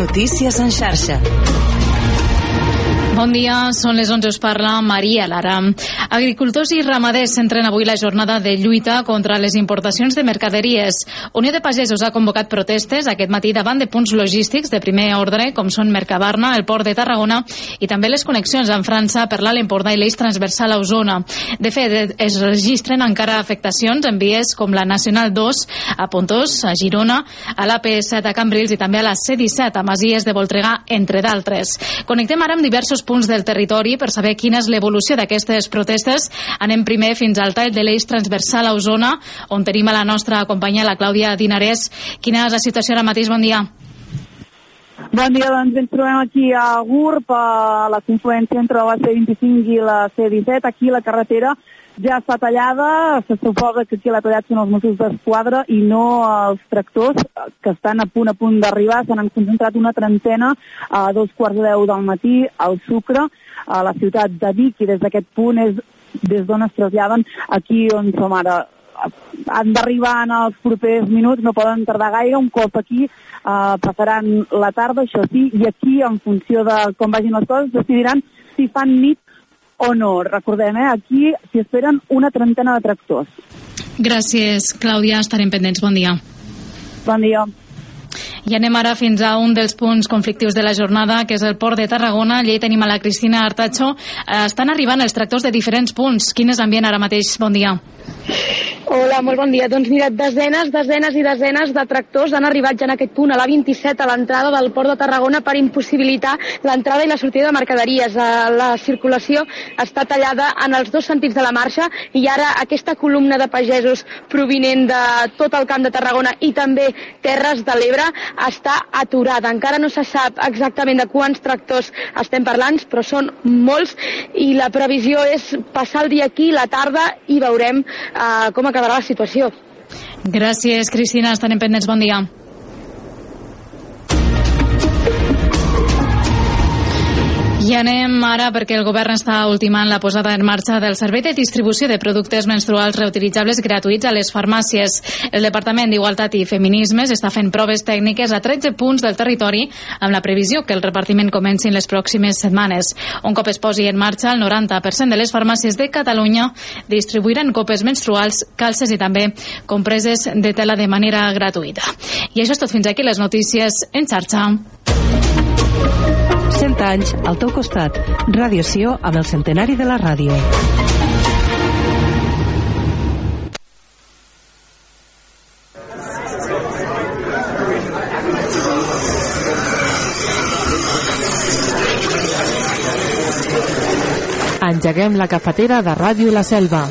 Notícies en xarxa. Bon dia, són les 11, us parla Maria Lara. Agricultors i ramaders centren avui la jornada de lluita contra les importacions de mercaderies. Unió de Pagesos ha convocat protestes aquest matí davant de punts logístics de primer ordre, com són Mercabarna, el port de Tarragona i també les connexions amb França per l'Alt Empordà i l'eix transversal a Osona. De fet, es registren encara afectacions en vies com la Nacional 2 a Pontós, a Girona, a l'AP7 a Cambrils i també a la C17 a Masies de Voltregà, entre d'altres. Connectem ara amb diversos punts del territori per saber quina és l'evolució d'aquestes protestes. Anem primer fins al tall de l'eix transversal a Osona, on tenim a la nostra companya, la Clàudia Dinarès. Quina és la situació ara mateix? Bon dia. Bon dia, doncs ens trobem aquí a GURB, a la confluència entre la C25 i la C17. Aquí la carretera ja està tallada, se suposa que qui l'ha tallat són els Mossos d'Esquadra i no els tractors que estan a punt a punt d'arribar, se n'han concentrat una trentena a dos quarts de deu del matí al Sucre, a la ciutat de Vic, i des d'aquest punt és des d'on es traslladen aquí on som ara. Han d'arribar en els propers minuts, no poden tardar gaire, un cop aquí eh, passaran la tarda, això sí, i aquí, en funció de com vagin les coses, decidiran si fan nit o no. Recordem, eh? aquí s'hi esperen una trentena de tractors. Gràcies, Clàudia. Estarem pendents. Bon dia. Bon dia. I anem ara fins a un dels punts conflictius de la jornada, que és el port de Tarragona. Allà hi tenim a la Cristina Artacho. Eh, estan arribant els tractors de diferents punts. Quin és l'ambient ara mateix? Bon dia. Hola, molt bon dia. Doncs mira, desenes, desenes i desenes de tractors han arribat ja en aquest punt, a l'A27, a l'entrada del port de Tarragona, per impossibilitar l'entrada i la sortida de mercaderies. Eh, la circulació està tallada en els dos sentits de la marxa i ara aquesta columna de pagesos provinent de tot el camp de Tarragona i també Terres de l'Ebre està aturada. Encara no se sap exactament de quants tractors estem parlant, però són molts i la previsió és passar el dia aquí, la tarda, i veurem eh, com acabarà la situació. Gràcies, Cristina. Estarem pendents. Bon dia. I anem ara perquè el govern està ultimant la posada en marxa del servei de distribució de productes menstruals reutilitzables gratuïts a les farmàcies. El Departament d'Igualtat i Feminismes està fent proves tècniques a 13 punts del territori amb la previsió que el repartiment comenci en les pròximes setmanes. Un cop es posi en marxa, el 90% de les farmàcies de Catalunya distribuiran copes menstruals, calces i també compreses de tela de manera gratuïta. I això és tot fins aquí les notícies en xarxa. 100 anys al teu costat. Ràdio Sió amb el centenari de la ràdio. Engeguem la cafetera de Ràdio La Selva.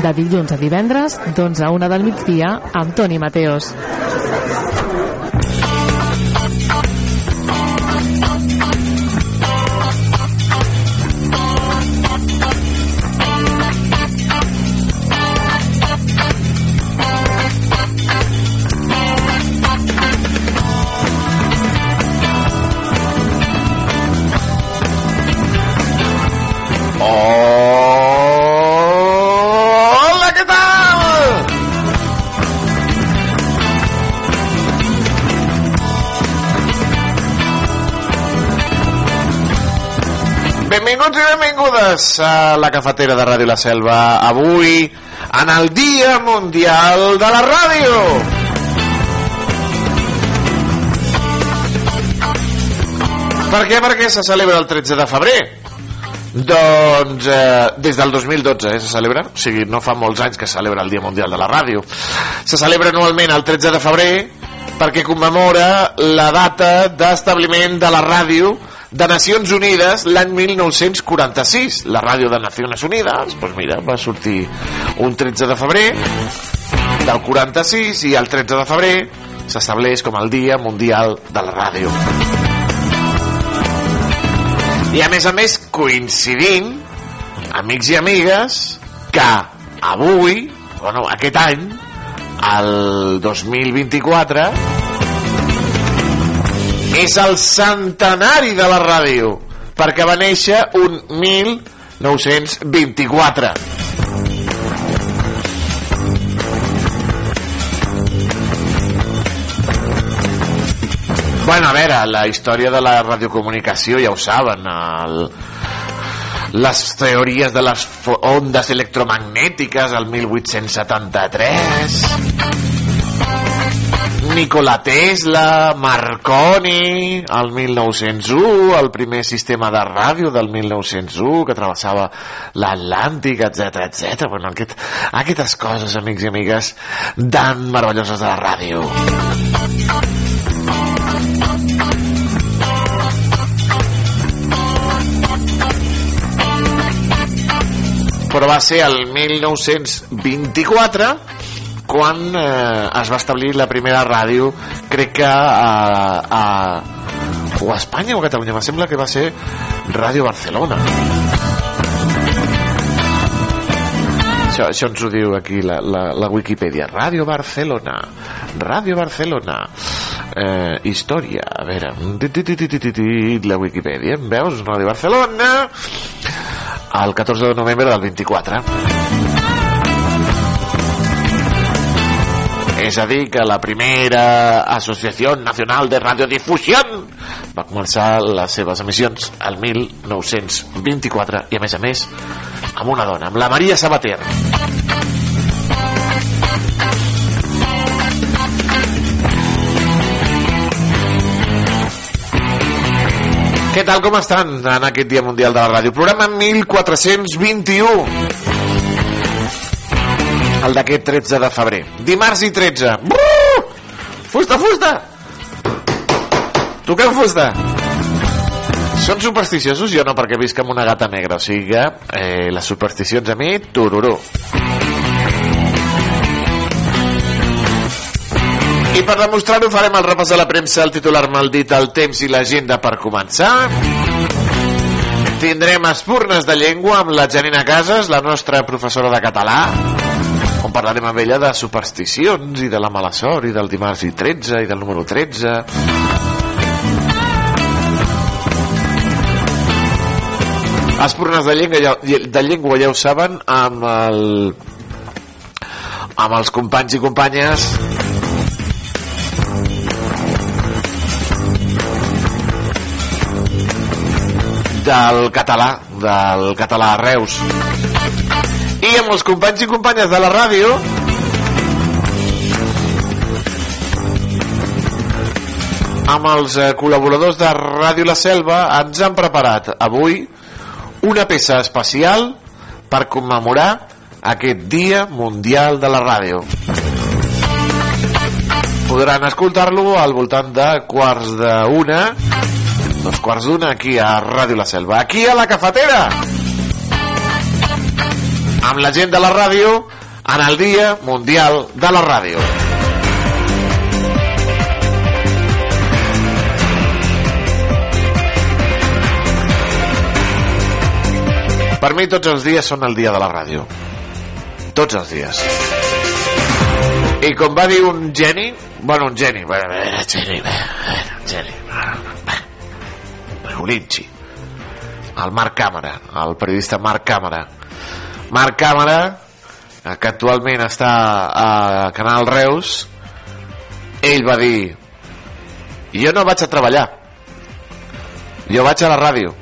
De dilluns a divendres, d'11 a 1 del migdia, amb Toni Mateos. Benvinguts i benvingudes a la cafetera de Ràdio La Selva. Avui, en el Dia Mundial de la Ràdio. Per què? Perquè se celebra el 13 de febrer. Doncs eh, des del 2012 eh, se celebra, o sigui, no fa molts anys que se celebra el Dia Mundial de la Ràdio. Se celebra anualment el 13 de febrer perquè commemora la data d'establiment de la ràdio de Nacions Unides l'any 1946. La ràdio de Nacions Unides, doncs mira, va sortir un 13 de febrer del 46 i el 13 de febrer s'estableix com el Dia Mundial de la Ràdio. I a més a més coincidint, amics i amigues, que avui, bueno, aquest any, el 2024, és el centenari de la ràdio, perquè va néixer un 1924. Bueno, a veure, la història de la radiocomunicació ja ho saben, el, les teories de les ondes electromagnètiques el 1873 Nikola Tesla, Marconi, el 1901, el primer sistema de ràdio del 1901 que travessava l'Atlàntic, etc etc. Bueno, aquest, aquestes coses, amics i amigues, tan meravelloses de la ràdio. Però va ser el 1924 quan eh, es va establir la primera ràdio crec que a, a, o a Espanya o a Catalunya me sembla que va ser Ràdio Barcelona. Això, això ens ho diu aquí la, la, la Wikipedia. Ràdio Barcelona Ràdio Barcelona eh, història. A veure la Wikipedia. Veus? Ràdio Barcelona el 14 de novembre del 24 És a dir, que la primera Associació Nacional de Radiodifusió va començar les seves emissions el 1924 i a més a més amb una dona, amb la Maria Sabater. Què tal, com estan en aquest Dia Mundial de la Ràdio? Programa 1421 el d'aquest 13 de febrer. Dimarts i 13. Brrr! Fusta, fusta! Toquem fusta! Són supersticiosos? Jo no, perquè visc amb una gata negra. O sigui que eh, les supersticions a mi, tururú. I per demostrar-ho farem el repàs de la premsa, el titular maldit, el temps i l'agenda per començar. Tindrem espurnes de llengua amb la Janina Casas, la nostra professora de català, parlarem amb ella de supersticions i de la mala sort i del dimarts i 13 i del número 13 espurnes de llengua, de llengua ja ho saben amb el amb els companys i companyes. Del català del català a Reus i amb els companys i companyes de la ràdio. Amb els eh, col·laboradors de Ràdio La Selva ens han preparat avui una peça especial per commemorar aquest Dia Mundial de la Ràdio. Podran escoltar-lo al voltant de quarts d'una dos quarts d'una aquí a Ràdio La Selva. Aquí a la cafetera amb la gent de la ràdio en el Dia Mundial de la Ràdio. Per mi tots els dies són el dia de la ràdio. Tots els dies. I com va dir un geni, bueno, un geni, bueno, era geni, era geni, Olinchi, el Marc Càmera, el periodista Marc Càmera, Marc Càmera, que actualment està a Canal Reus, ell va dir jo no vaig a treballar, jo vaig a la ràdio.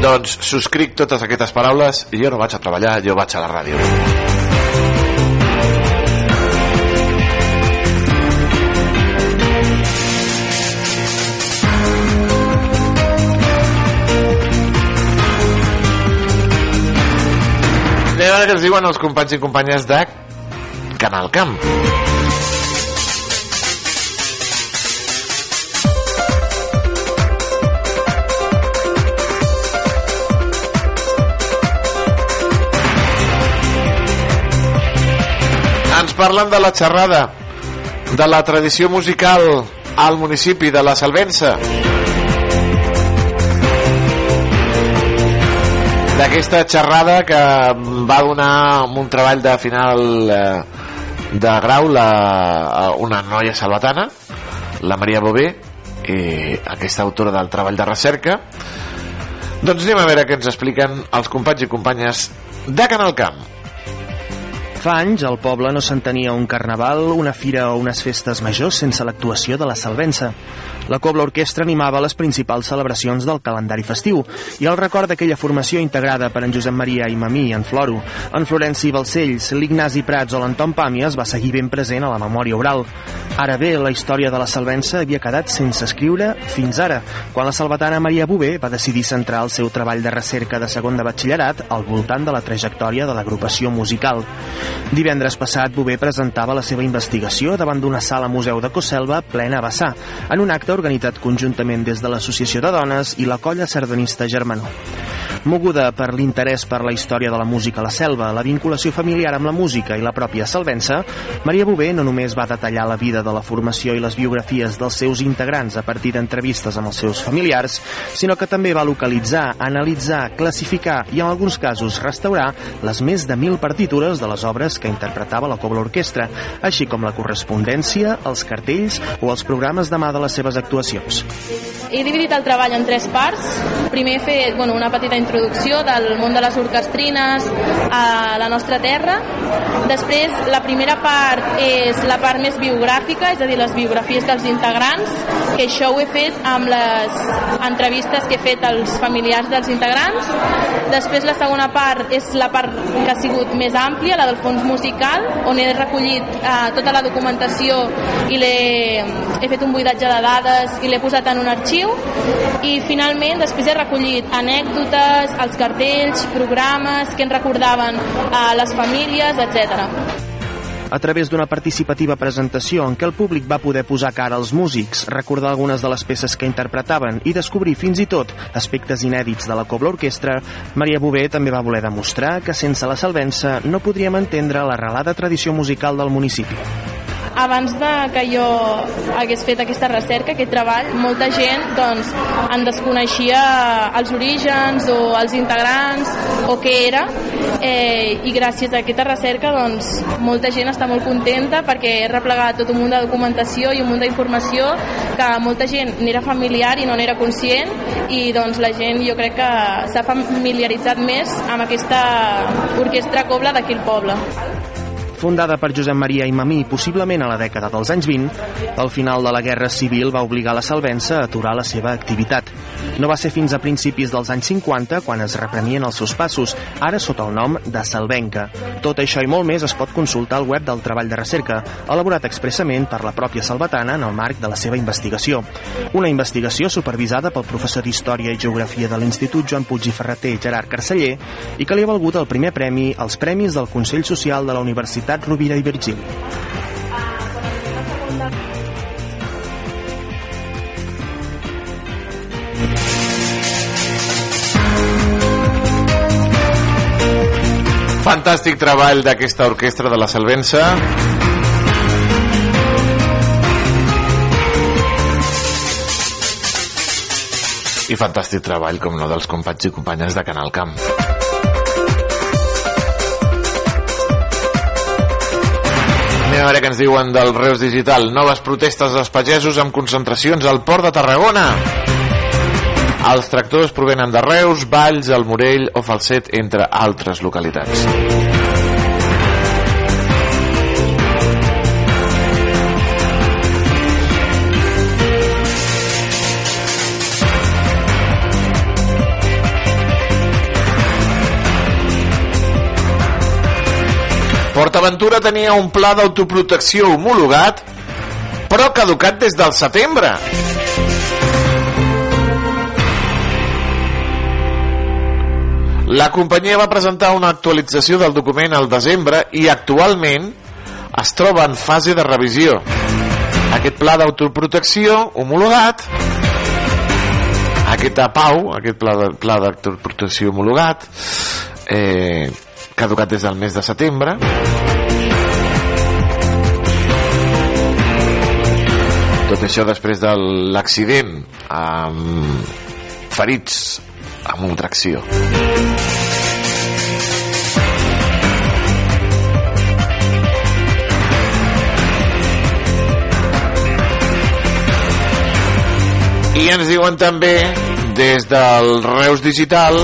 Doncs subscric totes aquestes paraules i jo no vaig a treballar, jo vaig a la ràdio. Veure què ens diuen els companys i companyes de Canal Camp. Ens parlen de la xerrada, de la tradició musical al municipi de la Salvença. D'aquesta xerrada que va donar un treball de final eh, de grau la, una noia salvatana la Maria Bové i aquesta autora del treball de recerca doncs anem a veure què ens expliquen els companys i companyes de Canal Camp Fa anys, al poble no s'entenia un carnaval, una fira o unes festes majors sense l'actuació de la Salvença. La Cobla Orquestra animava les principals celebracions del calendari festiu i el record d'aquella formació integrada per en Josep Maria i Mamí, en Floro, en Florenci Balcells, l'Ignasi Prats o l'Anton Pàmies va seguir ben present a la memòria oral. Ara bé, la història de la Salvença havia quedat sense escriure fins ara, quan la salvatana Maria Bové va decidir centrar el seu treball de recerca de segon de batxillerat al voltant de la trajectòria de l'agrupació musical. Divendres passat, Bové presentava la seva investigació davant d'una sala museu de Coselva plena a vessar, en un acte organitzat conjuntament des de l'Associació de Dones i la colla sardanista Germanó. Moguda per l'interès per la història de la música a la selva, la vinculació familiar amb la música i la pròpia Salvença, Maria Bové no només va detallar la vida de la formació i les biografies dels seus integrants a partir d'entrevistes amb els seus familiars, sinó que també va localitzar, analitzar, classificar i en alguns casos restaurar les més de mil partitures de les obres que interpretava la Cobla Orquestra, així com la correspondència, els cartells o els programes de mà de les seves actuacions. He dividit el treball en tres parts. Primer he fet bueno, una petita introducció del món de les orquestrines a la nostra terra. Després, la primera part és la part més biogràfica, és a dir, les biografies dels integrants, que això ho he fet amb les entrevistes que he fet als familiars dels integrants. Després, la segona part és la part que ha sigut més àmplia, la del fons musical, on he recollit eh, tota la documentació i he fet un buidatge de dades i l'he posat en un arxiu i finalment després he recollit anècdotes, els cartells, programes que ens recordaven a les famílies, etc. A través d'una participativa presentació en què el públic va poder posar cara als músics, recordar algunes de les peces que interpretaven i descobrir fins i tot aspectes inèdits de la Cobla Orquestra, Maria Bové també va voler demostrar que sense la Salvença no podríem entendre l'arrelada tradició musical del municipi abans de que jo hagués fet aquesta recerca, aquest treball, molta gent doncs, en desconeixia els orígens o els integrants o què era. Eh, i gràcies a aquesta recerca doncs, molta gent està molt contenta perquè he replegat tot un munt de documentació i un munt d'informació que molta gent n'era familiar i no n'era conscient i doncs la gent jo crec que s'ha familiaritzat més amb aquesta orquestra cobla d'aquí al poble fundada per Josep Maria i Mamí possiblement a la dècada dels anys 20, el final de la Guerra Civil va obligar la Salvença a aturar la seva activitat. No va ser fins a principis dels anys 50 quan es reprenien els seus passos, ara sota el nom de Salvenca. Tot això i molt més es pot consultar al web del treball de recerca, elaborat expressament per la pròpia Salvatana en el marc de la seva investigació. Una investigació supervisada pel professor d'Història i Geografia de l'Institut Joan Puig i Ferreter, Gerard Carceller, i que li ha valgut el primer premi als Premis del Consell Social de la Universitat Rovira i Virgili. Fantàstic treball d'aquesta orquestra de la Salvença. I fantàstic treball, com no, dels companys i companyes de Canal Camp. Anem a veure què ens diuen del Reus Digital. Noves protestes dels pagesos amb concentracions al Port de Tarragona. Els tractors provenen de Reus, Valls, el Morell o Falset, entre altres localitats. PortAventura tenia un pla d'autoprotecció homologat, però caducat des del setembre. La companyia va presentar una actualització del document al desembre i actualment es troba en fase de revisió. Aquest pla d'autoprotecció homologat aquest APAU, aquest pla d'autoprotecció homologat, eh, caducat des del mes de setembre tot això després de l'accident amb ferits una tracció i ens diuen també des del Reus Digital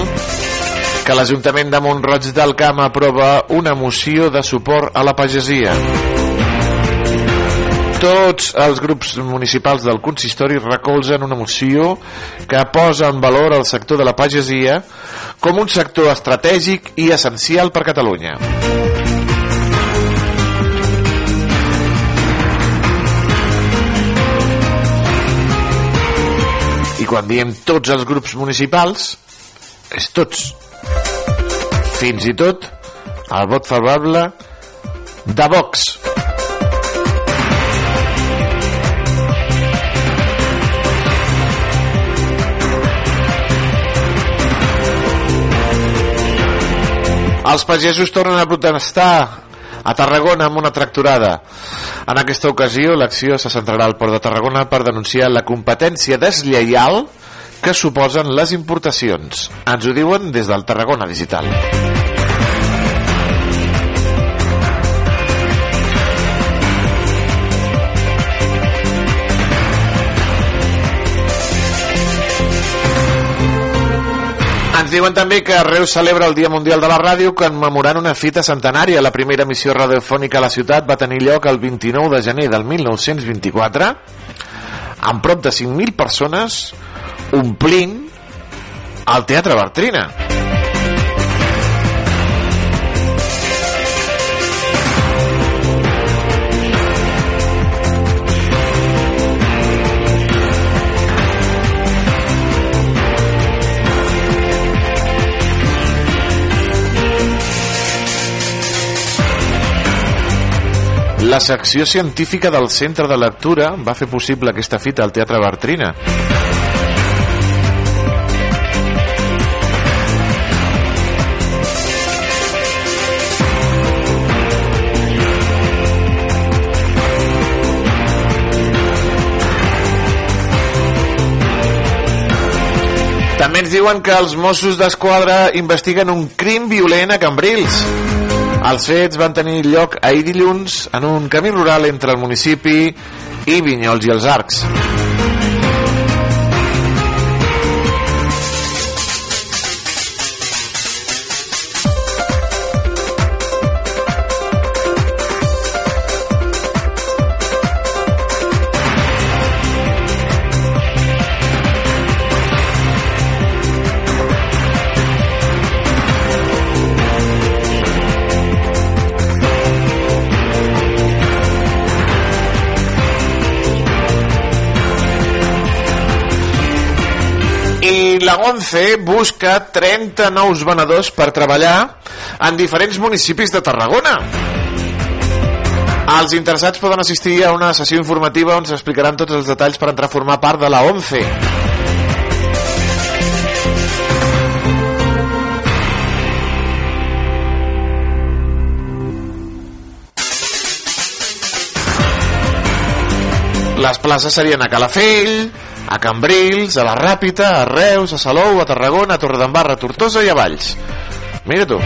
que l'Ajuntament de Montroig del Camp aprova una moció de suport a la pagesia. Tots els grups municipals del consistori recolzen una moció que posa en valor el sector de la pagesia com un sector estratègic i essencial per Catalunya. I quan diem tots els grups municipals, és tots. Fins i tot el vot favorable de Vox. Els pagesos tornen a protestar a Tarragona amb una tracturada. En aquesta ocasió, l'acció se centrarà al Port de Tarragona per denunciar la competència deslleial que suposen les importacions. Ens ho diuen des del Tarragona Digital. Diuen també que Reus celebra el Dia Mundial de la Ràdio commemorant una fita centenària. La primera emissió radiofònica a la ciutat va tenir lloc el 29 de gener del 1924 amb prop de 5.000 persones omplint el Teatre Bartrina. La secció científica del Centre de Lectura va fer possible aquesta fita al Teatre Bartrina. També ens diuen que els Mossos d'Esquadra investiguen un crim violent a Cambrils. Els fets van tenir lloc ahir dilluns en un camí rural entre el municipi i Vinyols i els Arcs. La ONCE busca 30 nous venedors per treballar en diferents municipis de Tarragona. Els interessats poden assistir a una sessió informativa on s'explicaran tots els detalls per entrar a formar part de la ONCE. Les places serien a Calafell, a Cambrils, a la Ràpita, a Reus, a Salou, a Tarragona, a Torredembarra, a Tortosa i a Valls. Mira tu.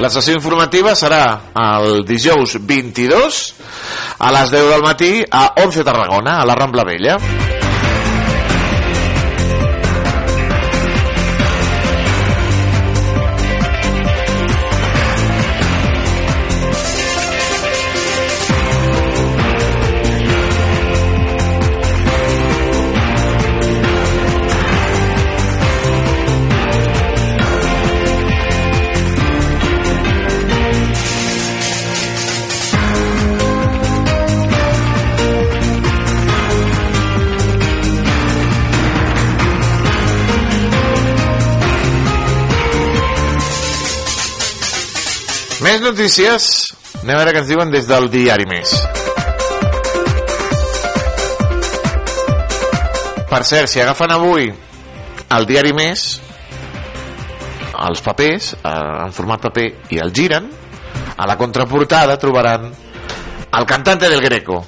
La sessió informativa serà el dijous 22 a les 10 del matí a 11 Tarragona, a la Rambla Vella. Notícies. Anem a veure què ens diuen des del diari Més. Per cert, si agafen avui el diari Més, els papers, eh, en format paper, i el giren, a la contraportada trobaran el cantante del Greco.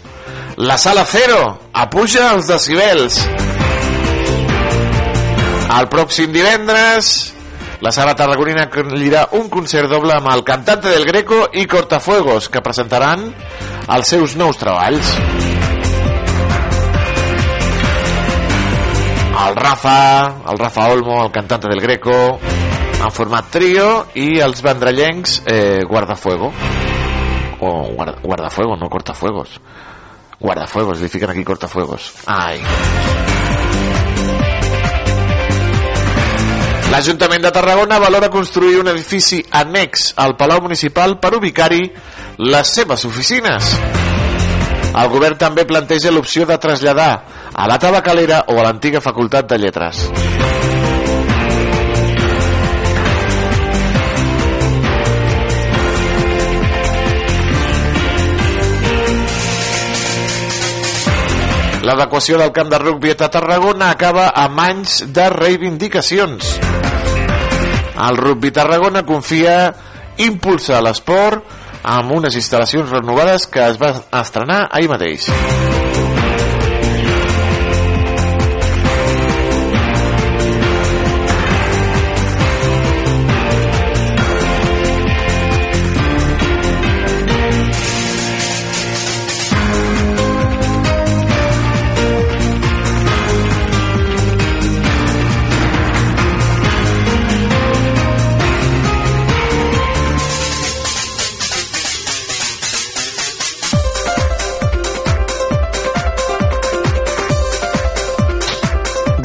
La sala cero apuja els decibels. El pròxim divendres La Sala Tarragonina acollirà un concert doble amb el cantante del Greco i Cortafuegos, que presentaran els seus nous treballs. El Rafa, el Rafa Olmo, el cantante del Greco, han format trio i els vendrellencs eh, Guardafuego. O guarda, Guardafuego, no Cortafuegos. Guardafuegos, li fiquen aquí Cortafuegos. Ai. L'Ajuntament de Tarragona valora construir un edifici annex al Palau Municipal per ubicar-hi les seves oficines. El govern també planteja l'opció de traslladar a la tabacalera o a l'antiga Facultat de Lletres. L'adequació del camp de rugby a Tarragona acaba amb anys de reivindicacions. El Rugby Tarragona confia impulsar l'esport amb unes instal·lacions renovades que es va estrenar ahir mateix.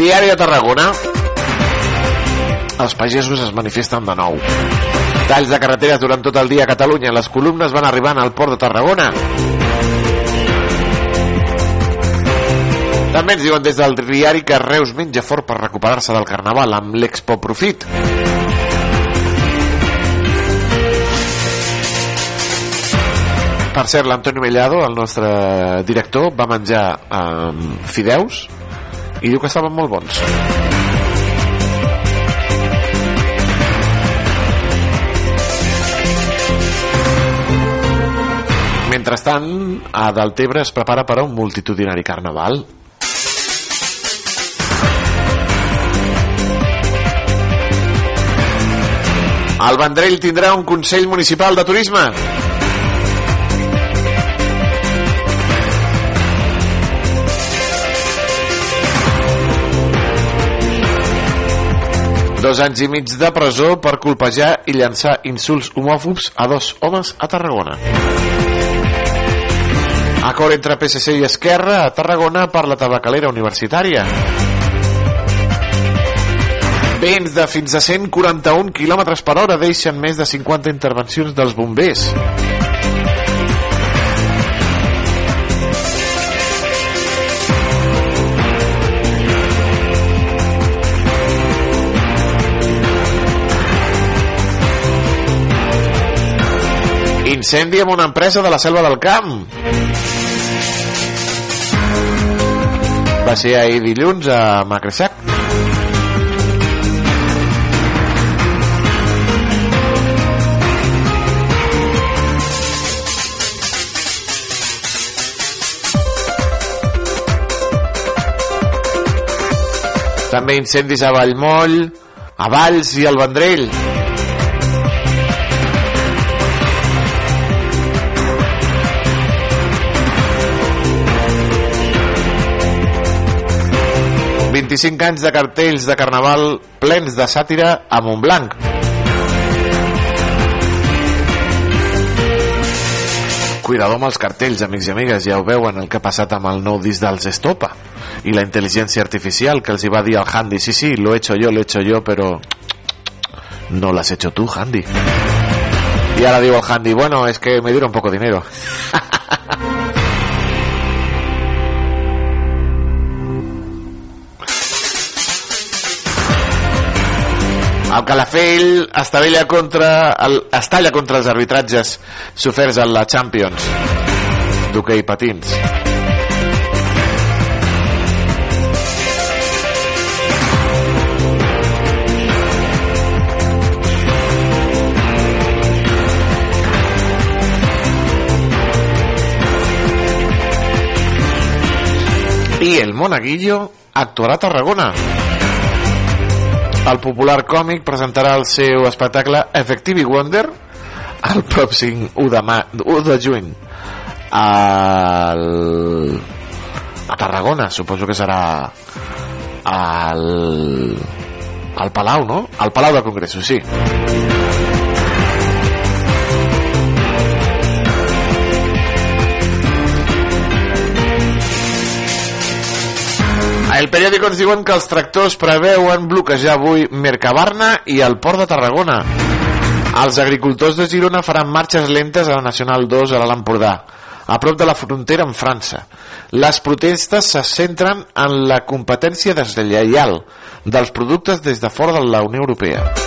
Diari de Tarragona. Els pagesos es manifesten de nou. Talls de carreteres durant tot el dia a Catalunya. Les columnes van arribant al port de Tarragona. També ens diuen des del diari que Reus menja fort per recuperar-se del carnaval amb l'Expo Profit. Per cert, l'Antonio Mellado, el nostre director, va menjar eh, fideus i diu que estaven molt bons. Mentrestant, a Deltebre es prepara per a un multitudinari carnaval. El Vendrell tindrà un Consell Municipal de Turisme. Dos anys i mig de presó per colpejar i llançar insults homòfobs a dos homes a Tarragona. Acord entre PSC i Esquerra a Tarragona per la tabacalera universitària. Vents de fins a 141 km per hora deixen més de 50 intervencions dels bombers. Incendi en una empresa de la selva del camp. Va ser ahir dilluns a Macressac. També incendis a Vallmoll, a Valls i al Vendrell. ...25 anys de cartells de carnaval plens de sàtira a Montblanc. Cuidado amb els cartells, amics i amigues, ja ho veuen el que ha passat amb el nou disc dels Estopa i la intel·ligència artificial que els hi va dir al Handy, sí, sí, lo he hecho yo, lo he hecho yo, pero no lo has hecho tú, Handy. Y ahora digo al Handy, bueno, es que me dieron poco dinero. El Calafell estavella contra el, estalla contra els arbitratges soferts en la Champions d'hoquei patins. I el Monaguillo actuarà a Tarragona. El popular còmic presentarà el seu espectacle Effective Wonder el pròxim 1 de, ma 1 de juny al... a Tarragona suposo que serà al al Palau, no? Al Palau de Congressos, sí. El periòdico ens diuen que els tractors preveuen bloquejar avui Mercabarna i el Port de Tarragona. Els agricultors de Girona faran marxes lentes a la Nacional 2 a l'Empordà, a prop de la frontera amb França. Les protestes se centren en la competència deslleial dels productes des de fora de la Unió Europea.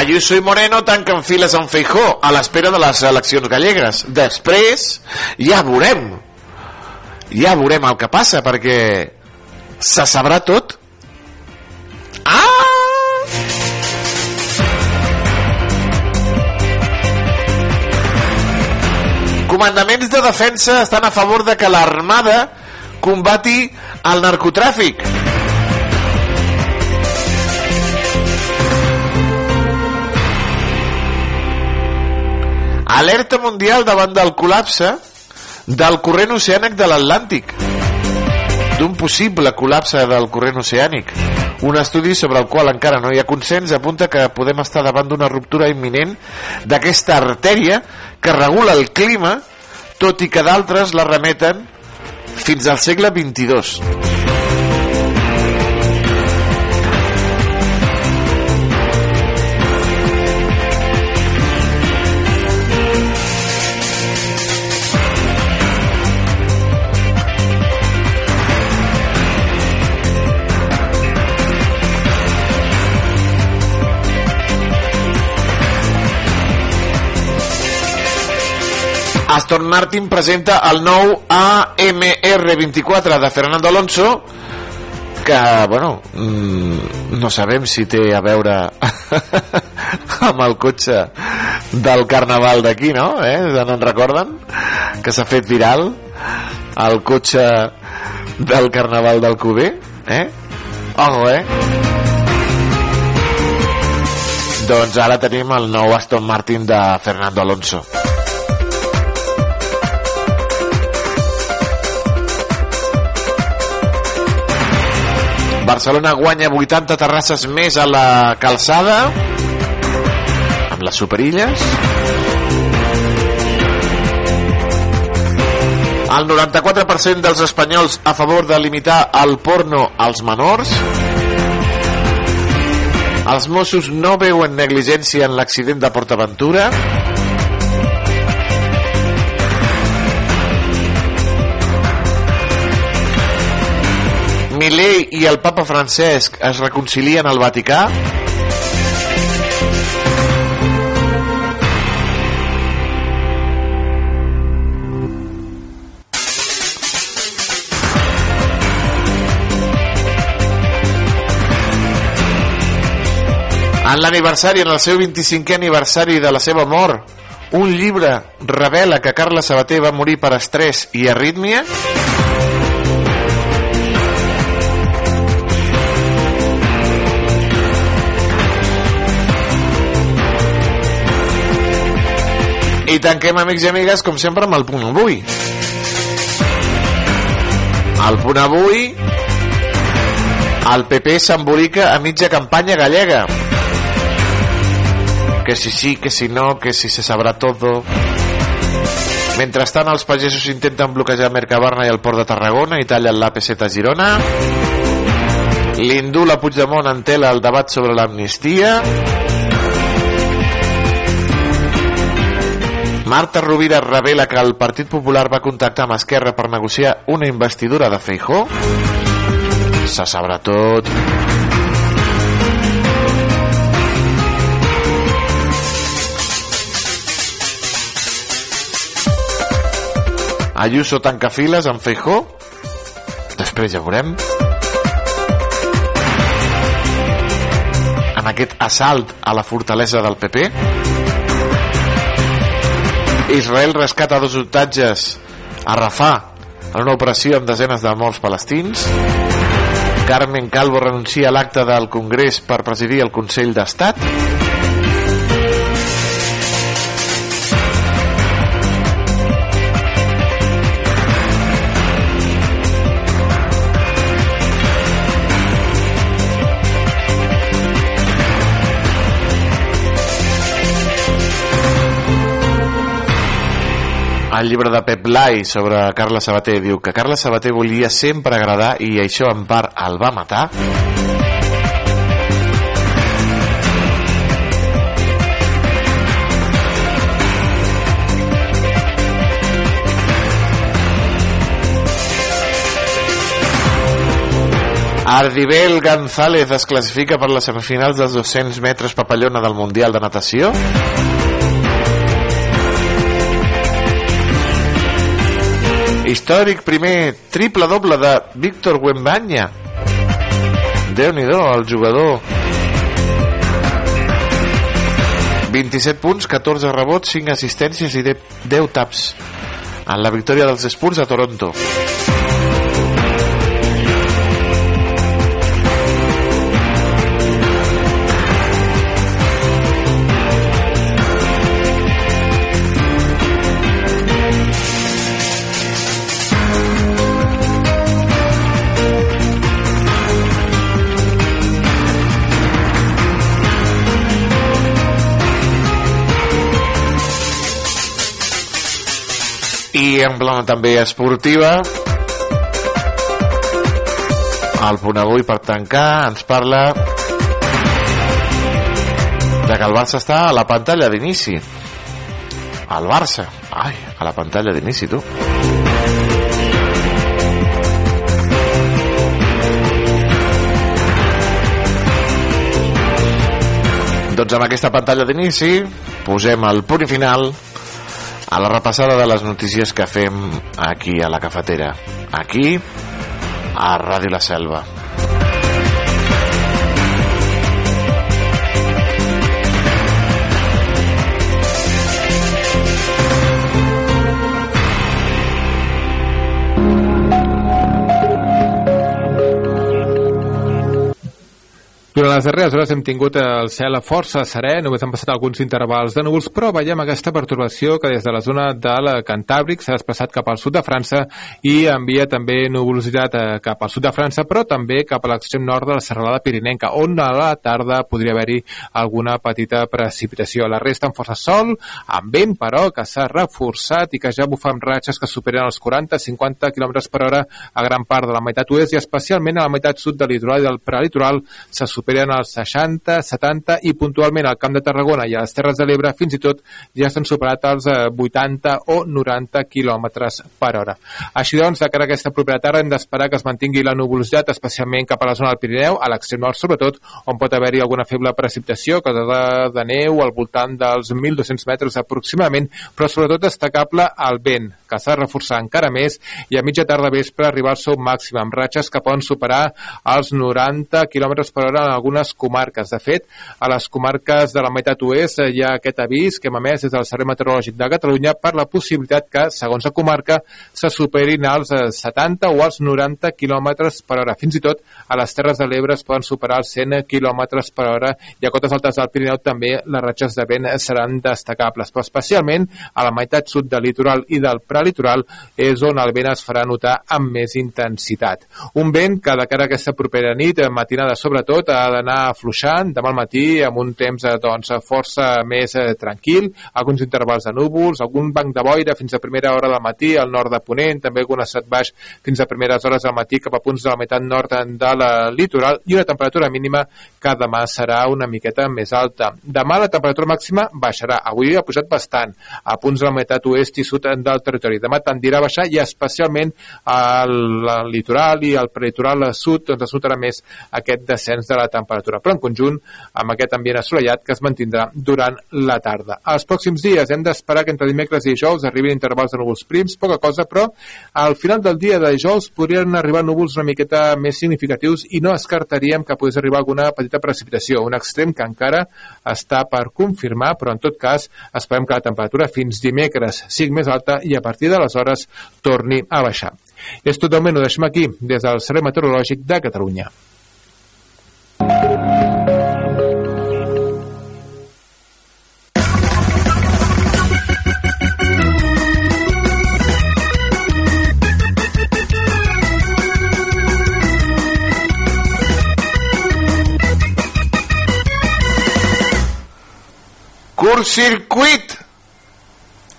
Ayuso i Moreno tanquen files amb Feijó a l'espera de les eleccions gallegues. Després ja veurem ja veurem el que passa perquè se sabrà tot ah! comandaments de defensa estan a favor de que l'armada combati el narcotràfic alerta mundial davant del col·lapse del corrent oceànic de l'Atlàntic. D'un possible col·lapse del corrent oceànic. Un estudi sobre el qual encara no hi ha consens apunta que podem estar davant d'una ruptura imminent d'aquesta artèria que regula el clima tot i que d'altres la remeten fins al segle XXII Aston Martin presenta el nou AMR24 de Fernando Alonso que, bueno, mmm, no sabem si té a veure amb el cotxe del carnaval d'aquí, no? Eh? No en recorden? Que s'ha fet viral el cotxe del carnaval del Cuber, eh? Ojo, eh? Doncs ara tenim el nou Aston Martin de Fernando Alonso. Barcelona guanya 80 terrasses més a la calçada amb les superilles. El 94% dels espanyols a favor de limitar el porno als menors. Els Mossos no veuen negligència en l'accident de Portaventura Milei i el papa Francesc es reconcilien al Vaticà? En l'aniversari, en el seu 25è aniversari de la seva mort, un llibre revela que Carla Sabater va morir per estrès i arrítmia? Tanquem, amics i amigues, com sempre, amb el punt avui. El punt avui, el PP s'embolica a mitja campanya gallega. Que si sí, que si no, que si se sabrà todo. Mentrestant, els pagesos intenten bloquejar Mercabarna i el port de Tarragona i tallen l'AP7 a Girona. L'indult a Puigdemont entela el debat sobre l'amnistia. Marta Rovira revela que el Partit Popular va contactar amb Esquerra per negociar una investidura de Feijó. Se sabrà tot. Ayuso tanca files amb Feijó. Després ja veurem. En aquest assalt a la fortalesa del PP. Israel rescata dos hotatges a Rafah en una operació amb desenes de morts palestins. Carmen Calvo renuncia a l'acte del Congrés per presidir el Consell d'Estat. El llibre de Pep Blai sobre Carles Sabater diu que Carles Sabater volia sempre agradar i això en part el va matar. Ardibel González es classifica per les semifinals dels 200 metres papallona del Mundial de Natació històric primer triple doble de Víctor Wembanya déu nhi el jugador. 27 punts, 14 rebots 5 assistències i 10 taps en la victòria dels Spurs a Toronto i en plana també esportiva. El punt avui per tancar ens parla de que el Barça està a la pantalla d'inici. El Barça. Ai, a la pantalla d'inici tu. Doncs amb aquesta pantalla d'inici posem el punt final a la repassada de les notícies que fem aquí a la cafetera. Aquí, a Ràdio La Selva. Durant les darreres hores hem tingut el cel força serè, només han passat alguns intervals de núvols, però veiem aquesta pertorbació que des de la zona de la Cantàbric s'ha desplaçat cap al sud de França i envia també nuvolositat eh, cap al sud de França, però també cap a l'extrem nord de la serralada pirinenca, on a la tarda podria haver-hi alguna petita precipitació. La resta amb força sol, amb vent, però, que s'ha reforçat i que ja bufa amb ratxes que superen els 40-50 km per hora a gran part de la meitat oest i especialment a la meitat sud del litoral i del prelitoral se superen els 60, 70 i puntualment al Camp de Tarragona i a les Terres de l'Ebre fins i tot ja s'han superat els 80 eh, o 90 quilòmetres per hora. Així doncs, de cara a aquesta propera tarda hem d'esperar que es mantingui la nuvolositat, especialment cap a la zona del Pirineu, a l'extrem nord sobretot, on pot haver-hi alguna feble precipitació, que de, de neu al voltant dels 1.200 metres aproximadament, però sobretot destacable el vent, que s'ha de reforçar encara més i a mitja tarda vespre arribar al seu màxim amb ratxes que poden superar els 90 km per hora en algunes comarques. De fet, a les comarques de la meitat oest hi ha aquest avís que hem emès des del Servei Meteorològic de Catalunya per la possibilitat que, segons la comarca, se superin els 70 o els 90 km per hora. Fins i tot a les Terres de l'Ebre es poden superar els 100 km per hora i a cotes altes del Pirineu també les ratxes de vent seran destacables, però especialment a la meitat sud del litoral i del prelitoral és on el vent es farà notar amb més intensitat. Un vent que de cara a aquesta propera nit, matinada sobretot, ha d'anar afluixant demà al matí amb un temps eh, doncs, força més eh, tranquil, alguns intervals de núvols, algun banc de boira fins a primera hora del matí al nord de Ponent, també algun asset baix fins a primeres hores del matí cap a punts de la meitat nord de la litoral i una temperatura mínima que demà serà una miqueta més alta. Demà la temperatura màxima baixarà. Avui ha pujat bastant a punts de la meitat oest i sud del territori. Demà tendirà a baixar i especialment al litoral i al prelitoral sud doncs es notarà més aquest descens de la temperatura, però en conjunt amb aquest ambient assolellat que es mantindrà durant la tarda. Els pròxims dies hem d'esperar que entre dimecres i dijous arribin intervals de núvols prims, poca cosa, però al final del dia de dijous podrien arribar núvols una miqueta més significatius i no descartaríem que pogués arribar alguna petita precipitació, un extrem que encara està per confirmar, però en tot cas esperem que la temperatura fins dimecres sigui més alta i a partir partir d'aleshores torni a baixar. És tot moment, ho deixem aquí, des del Servei Meteorològic de Catalunya. Curtcircuit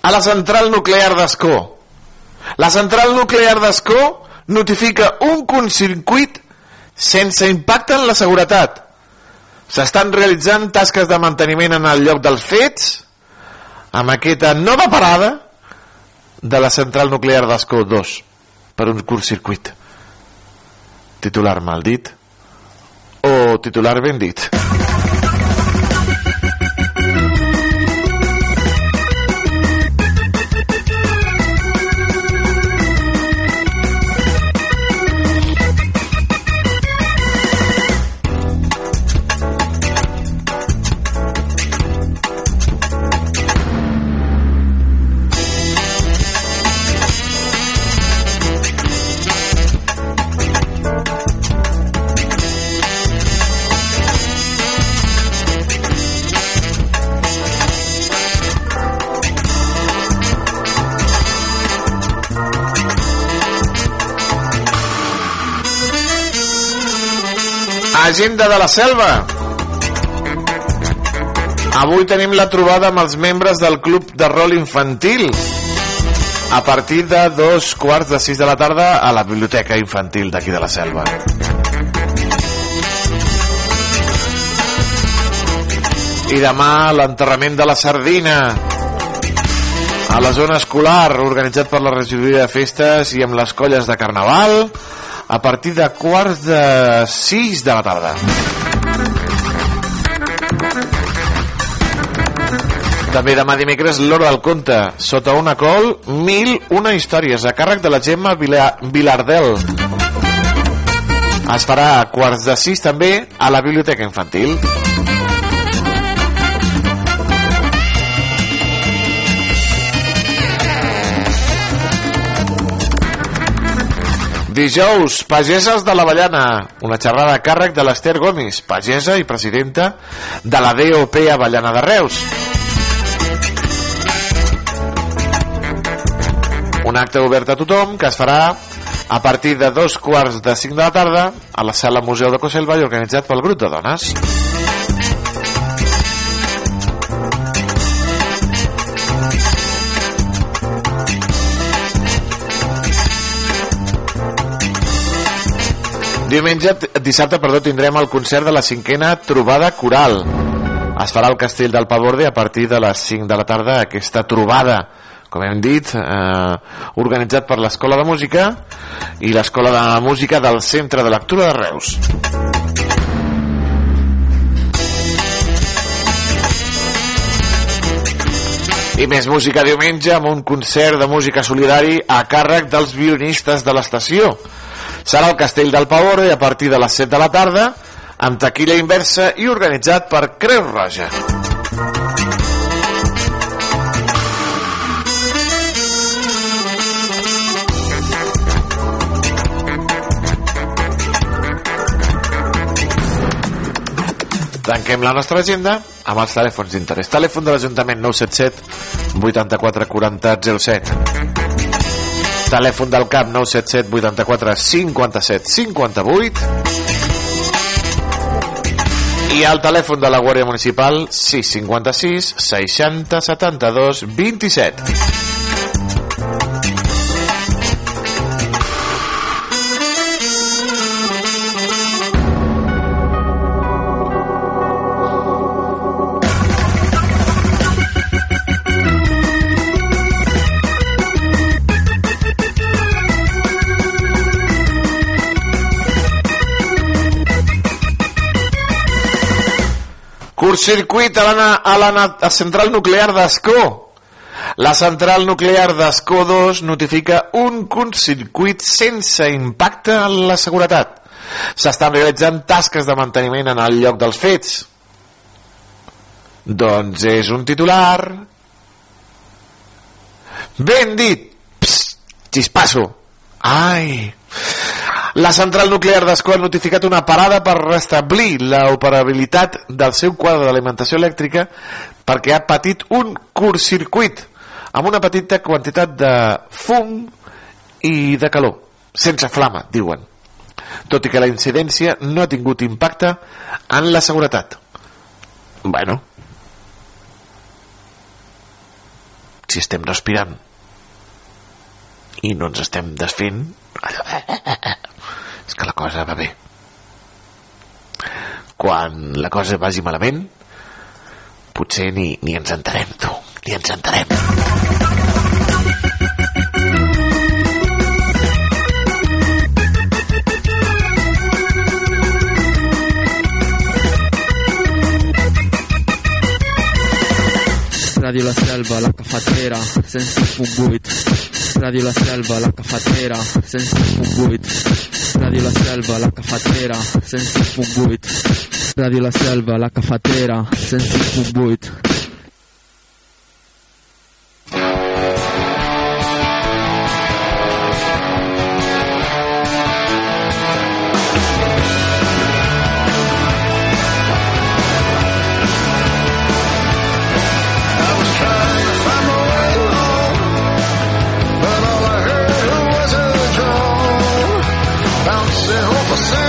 a la central nuclear d'Escó. La central nuclear d'Escó notifica un curtcircuit sense impacte en la seguretat. S'estan realitzant tasques de manteniment en el lloc dels fets amb aquesta nova parada de la central nuclear d'Escó 2 per un curtcircuit. Titular mal dit o titular ben dit. Agenda de la Selva. Avui tenim la trobada amb els membres del Club de Rol Infantil a partir de dos quarts de sis de la tarda a la Biblioteca Infantil d'aquí de la Selva. I demà l'enterrament de la sardina a la zona escolar organitzat per la regidoria de festes i amb les colles de carnaval a partir de quarts de 6 de la tarda. També demà dimecres l'hora del conte. Sota una col, mil una històries a càrrec de la Gemma Vila Vilardel. Es farà a quarts de sis també a la Biblioteca Infantil. Dijous, pageses de l'Avellana, una xerrada a càrrec de l'Ester Gomis, pagesa i presidenta de la DOP Avellana de Reus. Un acte obert a tothom que es farà a partir de dos quarts de cinc de la tarda a la sala Museu de Coselva i organitzat pel grup de dones. Diumenge, dissabte, perdó, tindrem el concert de la cinquena trobada coral. Es farà al Castell del Paborde a partir de les 5 de la tarda aquesta trobada com hem dit, eh, organitzat per l'Escola de Música i l'Escola de Música del Centre de Lectura de Reus. I més música diumenge amb un concert de música solidari a càrrec dels violinistes de l'estació. Serà al Castell del Pavore a partir de les 7 de la tarda amb taquilla inversa i organitzat per Creu Roja. Tanquem la nostra agenda amb els telèfons d'interès. Telèfon de l'Ajuntament 977 84 40 07. Telèfon del CAP 977 84 57 58 i el telèfon de la Guàrdia Municipal 656 60 72 27. Curtcircuit a la, a la, a central nuclear d'Escó. La central nuclear d'Escó 2 notifica un curtcircuit sense impacte en la seguretat. S'estan realitzant tasques de manteniment en el lloc dels fets. Doncs és un titular ben dit Xispasso. Ai... La central nuclear d'Escó ha notificat una parada per restablir l'operabilitat del seu quadre d'alimentació elèctrica perquè ha patit un curtcircuit amb una petita quantitat de fum i de calor, sense flama, diuen. Tot i que la incidència no ha tingut impacte en la seguretat. Bueno, si estem respirant i no ens estem desfent, és que la cosa va bé. Quan la cosa vagi malament, potser ni, ni ens entenem, tu, ni ens entenem. Ràdio La Selva, la cafetera, 106.8. Ràdio La Selva, la cafetera, 106.8. Ràdio La Selva, la cafetera, 106.8. Ràdio La Selva, la cafetera, 106.8. for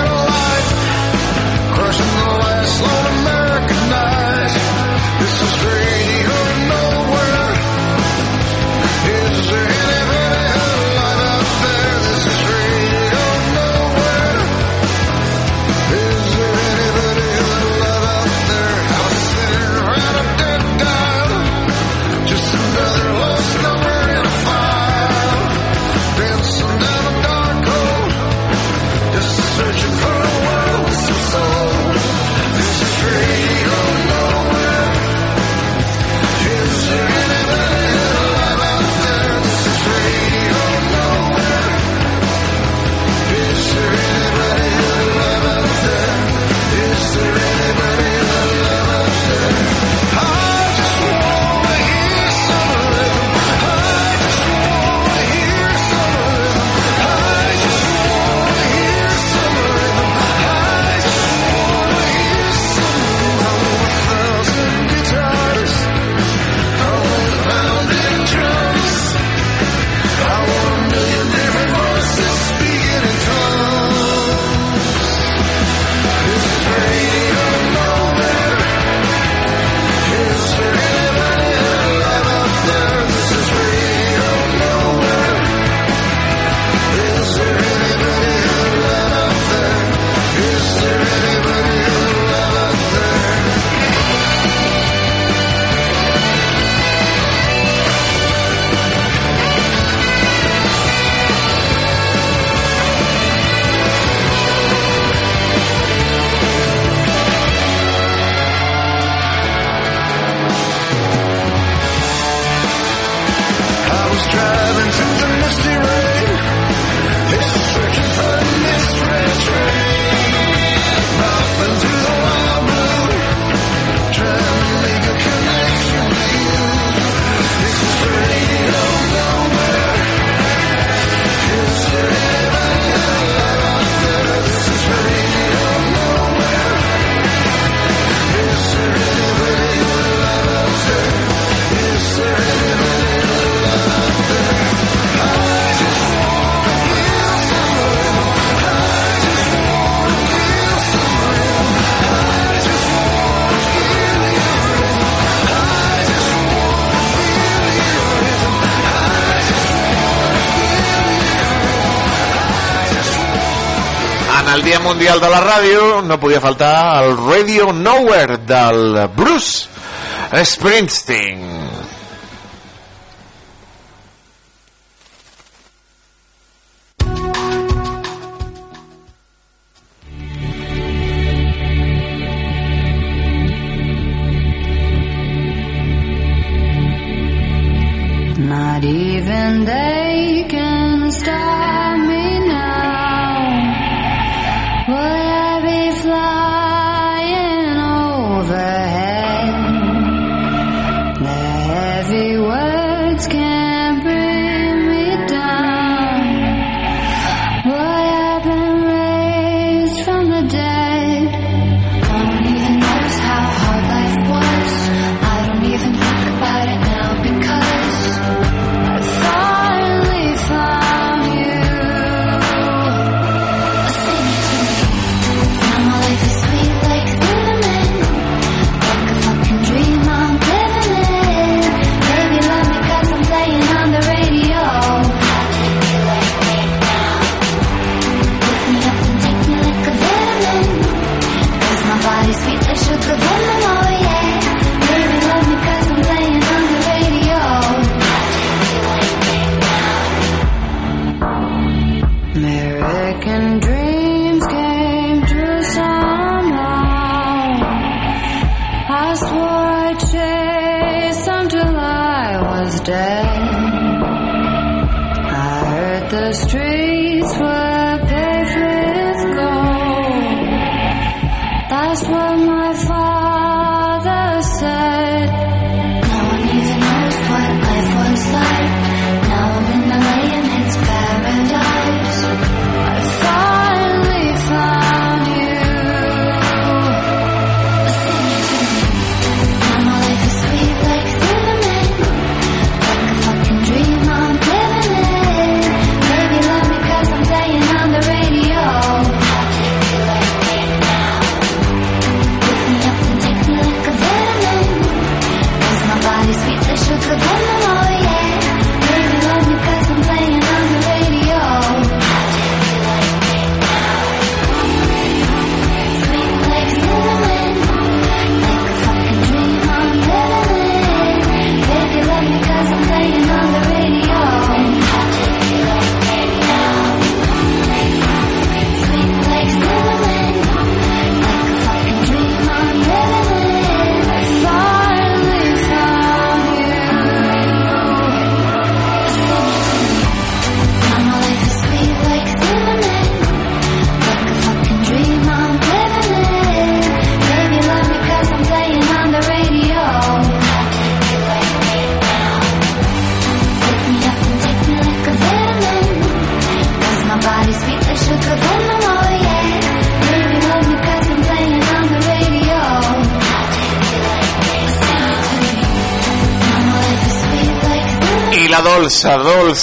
En el Dia Mundial de la Ràdio no podia faltar el Radio Nowhere del Bruce Springsteen.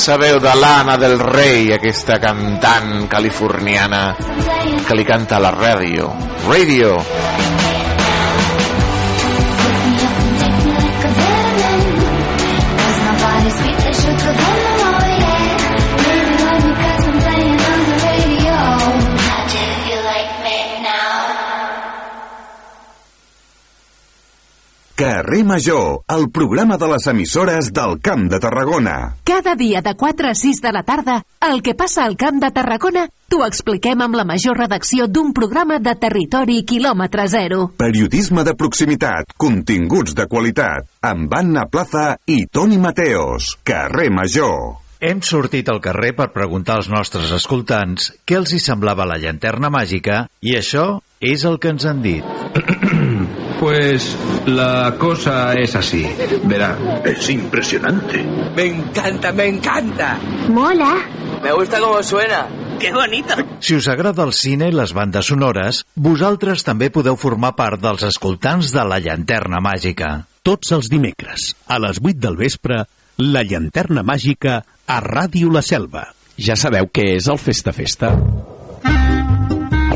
Dolça, veu de l'Anna del Rei, aquesta cantant californiana que li canta a la ràdio. Radio. Carrer Major, el programa de les emissores del Camp de Tarragona. Cada dia de 4 a 6 de la tarda, el que passa al Camp de Tarragona t'ho expliquem amb la major redacció d'un programa de territori quilòmetre zero. Periodisme de proximitat, continguts de qualitat, amb Anna Plaza i Toni Mateos. Carrer Major. Hem sortit al carrer per preguntar als nostres escoltants què els hi semblava la llanterna màgica i això és el que ens han dit. Pues la cosa es así. Verá, es impresionante. Me encanta, me encanta. Mola. Me gusta cómo suena. ¡Qué bonito! Si us agrada el cine i les bandes sonores, vosaltres també podeu formar part dels escoltants de la llanterna màgica. Tots els dimecres, a les 8 del vespre, la llanterna màgica a Ràdio La Selva. Ja sabeu què és el Festa Festa?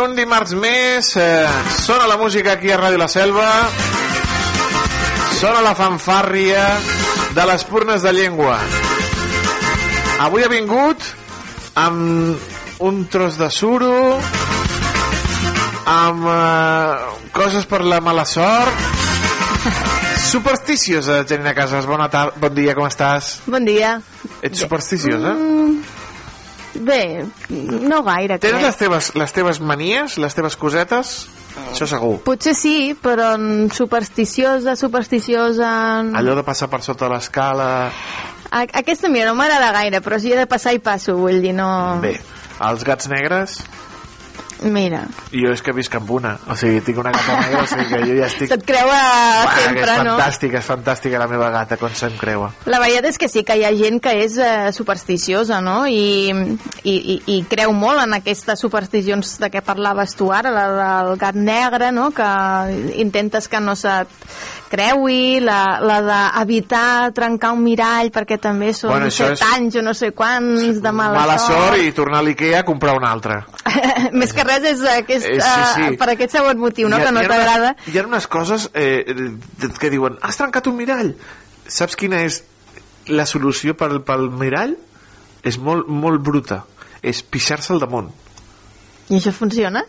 Un dimarts més eh, sona la música aquí a Ràdio La Selva sona la fanfàrria de les purnes de llengua avui ha vingut amb un tros de suro amb eh, coses per la mala sort supersticiosa Janina Casas, bona tarda, bon dia, com estàs? Bon dia. Ets supersticiosa? Mm, bé, no gaire. Tens crec. les teves, les teves manies, les teves cosetes? Això segur. Potser sí, però supersticiosa, supersticiosa... Allò de passar per sota l'escala... A aquesta mira, no m'agrada gaire, però si he de passar i passo, vull dir, no... Bé, els gats negres... Mira, I jo és que visc amb una, o sigui, tinc una gata negra, o sigui que jo ja estic... se't creua Uah, sempre, és no? fantàstica, és fantàstica la meva gata quan se'm creua. La veritat és que sí que hi ha gent que és eh, supersticiosa, no? I, i, i, I creu molt en aquestes supersticions de què parlaves tu ara, la del gat negre, no? Que intentes que no se't creui, la, la d'evitar trencar un mirall perquè també són Bueno, bueno, això set és- anys o no sé quants de mala, Mala sort i tornar a l'Ikea a comprar una altra. Més que res és aquest, Eh, sí, sí. eh, per aquest segon motiu, no? Ha- que no t'agrada. Hi ha unes coses eh, que diuen, has trencat un mirall. Saps quina és la solució pel, pel mirall? És molt, molt bruta. És pixar-se al damunt. I això funciona?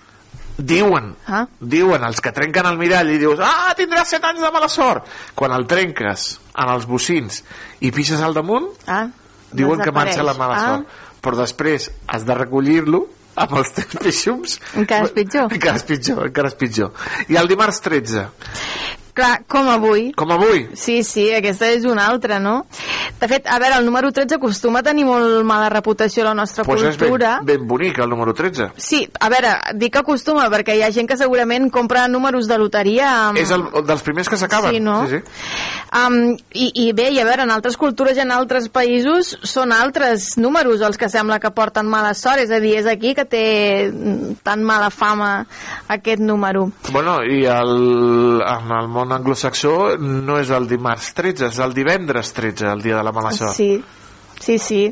Diuen, Ah. diuen els que trenquen el mirall i dius, ah, tindràs set anys de mala sort. Quan el trenques en els bocins i pixes al damunt, ah, diuen que marxa la mala Ah. sort. Però després has de recollir-lo amb els teus peixums. Encara és pitjor. Encara és pitjor, encara és pitjor. I el dimarts 13, Clar, com avui. com avui, Sí, sí, aquesta és una altra, no? De fet, a veure, el número 13 acostuma a tenir molt mala reputació a la nostra doncs és ben, cultura. ben bonic el número 13. Sí, a veure, dic que acostuma perquè hi ha gent que segurament compra números de loteria amb... És el, dels primers que s'acaben. Sí, no? Sí, sí. Um, i, I bé, i a veure, en altres cultures i en altres països són altres números els que sembla que porten mala sort, és a dir, és aquí que té tan mala fama aquest número. Bueno, i el, en el món anglosaxó no és el dimarts 13, és el divendres 13, el dia de la mala sort. Sí, sí, sí.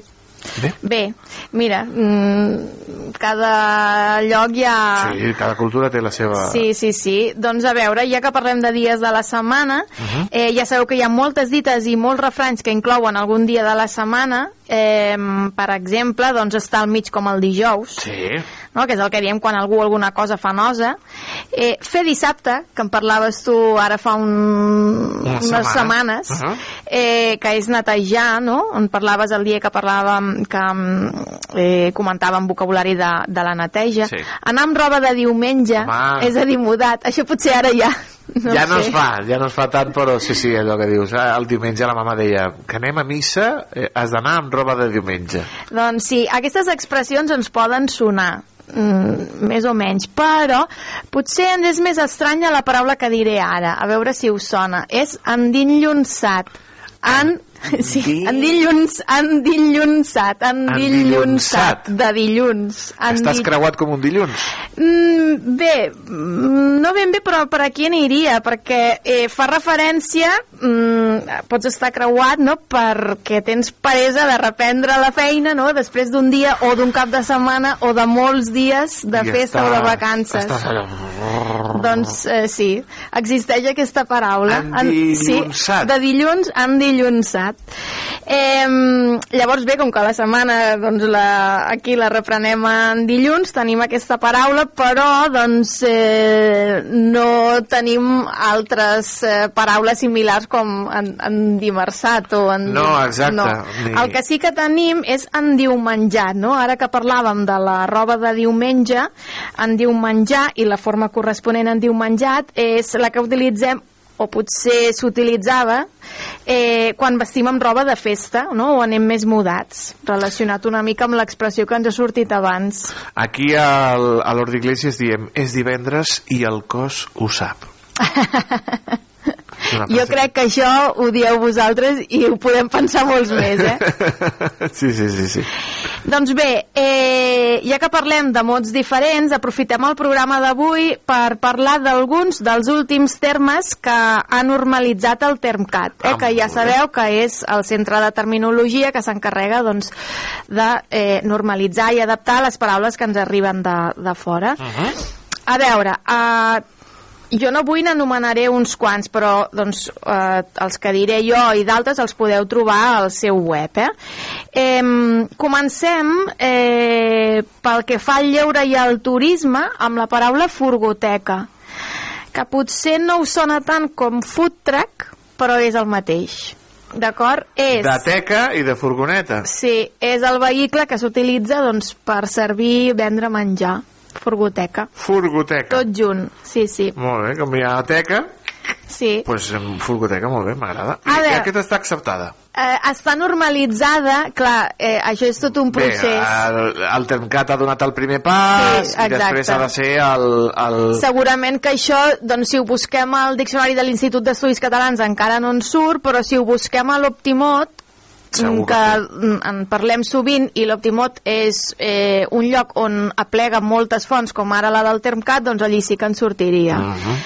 Bé. Bé, mira, mm, cada lloc hi ha... Sí, cada cultura té la seva... Sí, sí, sí. Doncs a veure, ja que parlem de dies de la setmana, Mhm. eh, ja sabeu que hi ha moltes dites i molts refranys que inclouen algun dia de la setmana. Eh, per exemple, doncs està al mig com el dijous, Sí. no? que és el que diem quan algú alguna cosa fa nosa. Eh, fer dissabte, que en parlaves tu ara fa un, Una unes setmana. setmanes, Uh-huh. eh, que és netejar, no? En parlaves el dia que parlàvem, que mm, eh, comentàvem vocabulari de, de la neteja. Sí. Anar amb roba de diumenge, Home. és a dir, mudat. Això potser ara ja... No ja no sé. es fa, ja no es fa tant, però sí, sí, allò que dius. eh, El diumenge la mama deia que anem a missa, eh, has d'anar amb roba de diumenge. Doncs sí, aquestes expressions ens poden sonar mm, més o menys, però potser ens és més estranya la paraula que diré ara, a veure si us sona. És endinllonsat. En... Sí, endilluns, endillunsat, endillunsat, de dilluns. Estàs Endi- creuat com un dilluns. Mm, bé, mm, no ben bé, però per aquí aniria, perquè eh, fa referència, mm, pots estar creuat, no?, perquè tens peresa de reprendre la feina, no?, després d'un dia o d'un cap de setmana o de molts dies de I festa està- o de vacances. Estàs allò... Doncs eh, sí, existeix aquesta paraula. Endillunsat. sí, de dilluns endillunsat. Eh, llavors bé, com que la setmana doncs, la, aquí la reprenem en dilluns, tenim aquesta paraula, però doncs eh, no tenim altres eh, paraules similars com en, en dimartsat o en... No, exacte. No. Ni- El que sí que tenim és endiumenjat, no? Ara que parlàvem de la roba de diumenge, endiumenjar i la forma corresponent a endiumenjat és la que utilitzem o potser s'utilitzava eh, quan vestim amb roba de festa no? o anem més mudats, relacionat una mica amb l'expressió que ens ha sortit abans. Aquí al, a l'Hort d'Iglesias diem és divendres i el cos ho sap. Jo crec que això ho dieu vosaltres i ho podem pensar molts més, eh? Sí, sí, sí, sí. Doncs bé, eh, ja que parlem de mots diferents, aprofitem el programa d'avui per parlar d'alguns dels últims termes que ha normalitzat el Termcat, eh, que ja sabeu que és el centre de terminologia que s'encarrega doncs, de eh, normalitzar i adaptar les paraules que ens arriben de, de fora. A veure, eh, jo no avui n'anomenaré uns quants, però doncs, eh, els que diré jo i d'altres els podeu trobar al seu web. Eh? Eh, comencem eh, pel que fa al lleure i al turisme amb la paraula furgoteca, que potser no us sona tant com food truck, però és el mateix. D'acord? És... De teca i de furgoneta. Sí, és el vehicle que s'utilitza doncs, per servir, vendre menjar. Furgoteca. Furgoteca. Tot junt, sí, sí. Molt bé, com hi ha teca, Sí. en furgoteca, molt bé, m'agrada. I aquesta està acceptada. eh, està normalitzada, clar, eh, això és tot un Bé, procés. el, el Termcat ha donat el primer pas Sí, i després ha de ser el... el... Segurament que això, doncs si ho busquem al diccionari de l'Institut d'Estudis Catalans encara no en surt, però si ho busquem a l'Optimot, Segur que, mm, en parlem sovint i l'Optimot és eh, un lloc on aplega moltes fonts com ara la del Termcat, doncs allí sí que en sortiria. Uh -huh.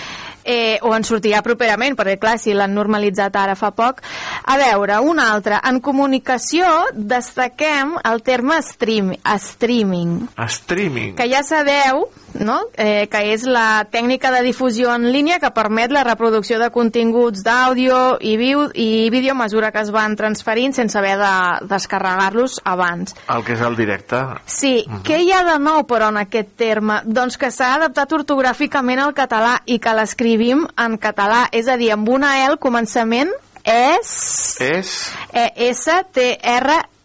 eh, o en sortirà properament, perquè clar, si l'han normalitzat ara fa poc. A veure, una altra. En comunicació destaquem el terme stream, streaming, Streaming. que ja sabeu no? eh, que és la tècnica de difusió en línia que permet la reproducció de continguts d'àudio i, viu, i vídeo a mesura que es van transferint sense haver de descarregar-los abans. El que és el directe. Sí, Mhm. què hi ha de nou, però, en aquest terme? Doncs que s'ha adaptat ortogràficament al català i que l'escrivim en català, és a dir, amb una al començament és... És... E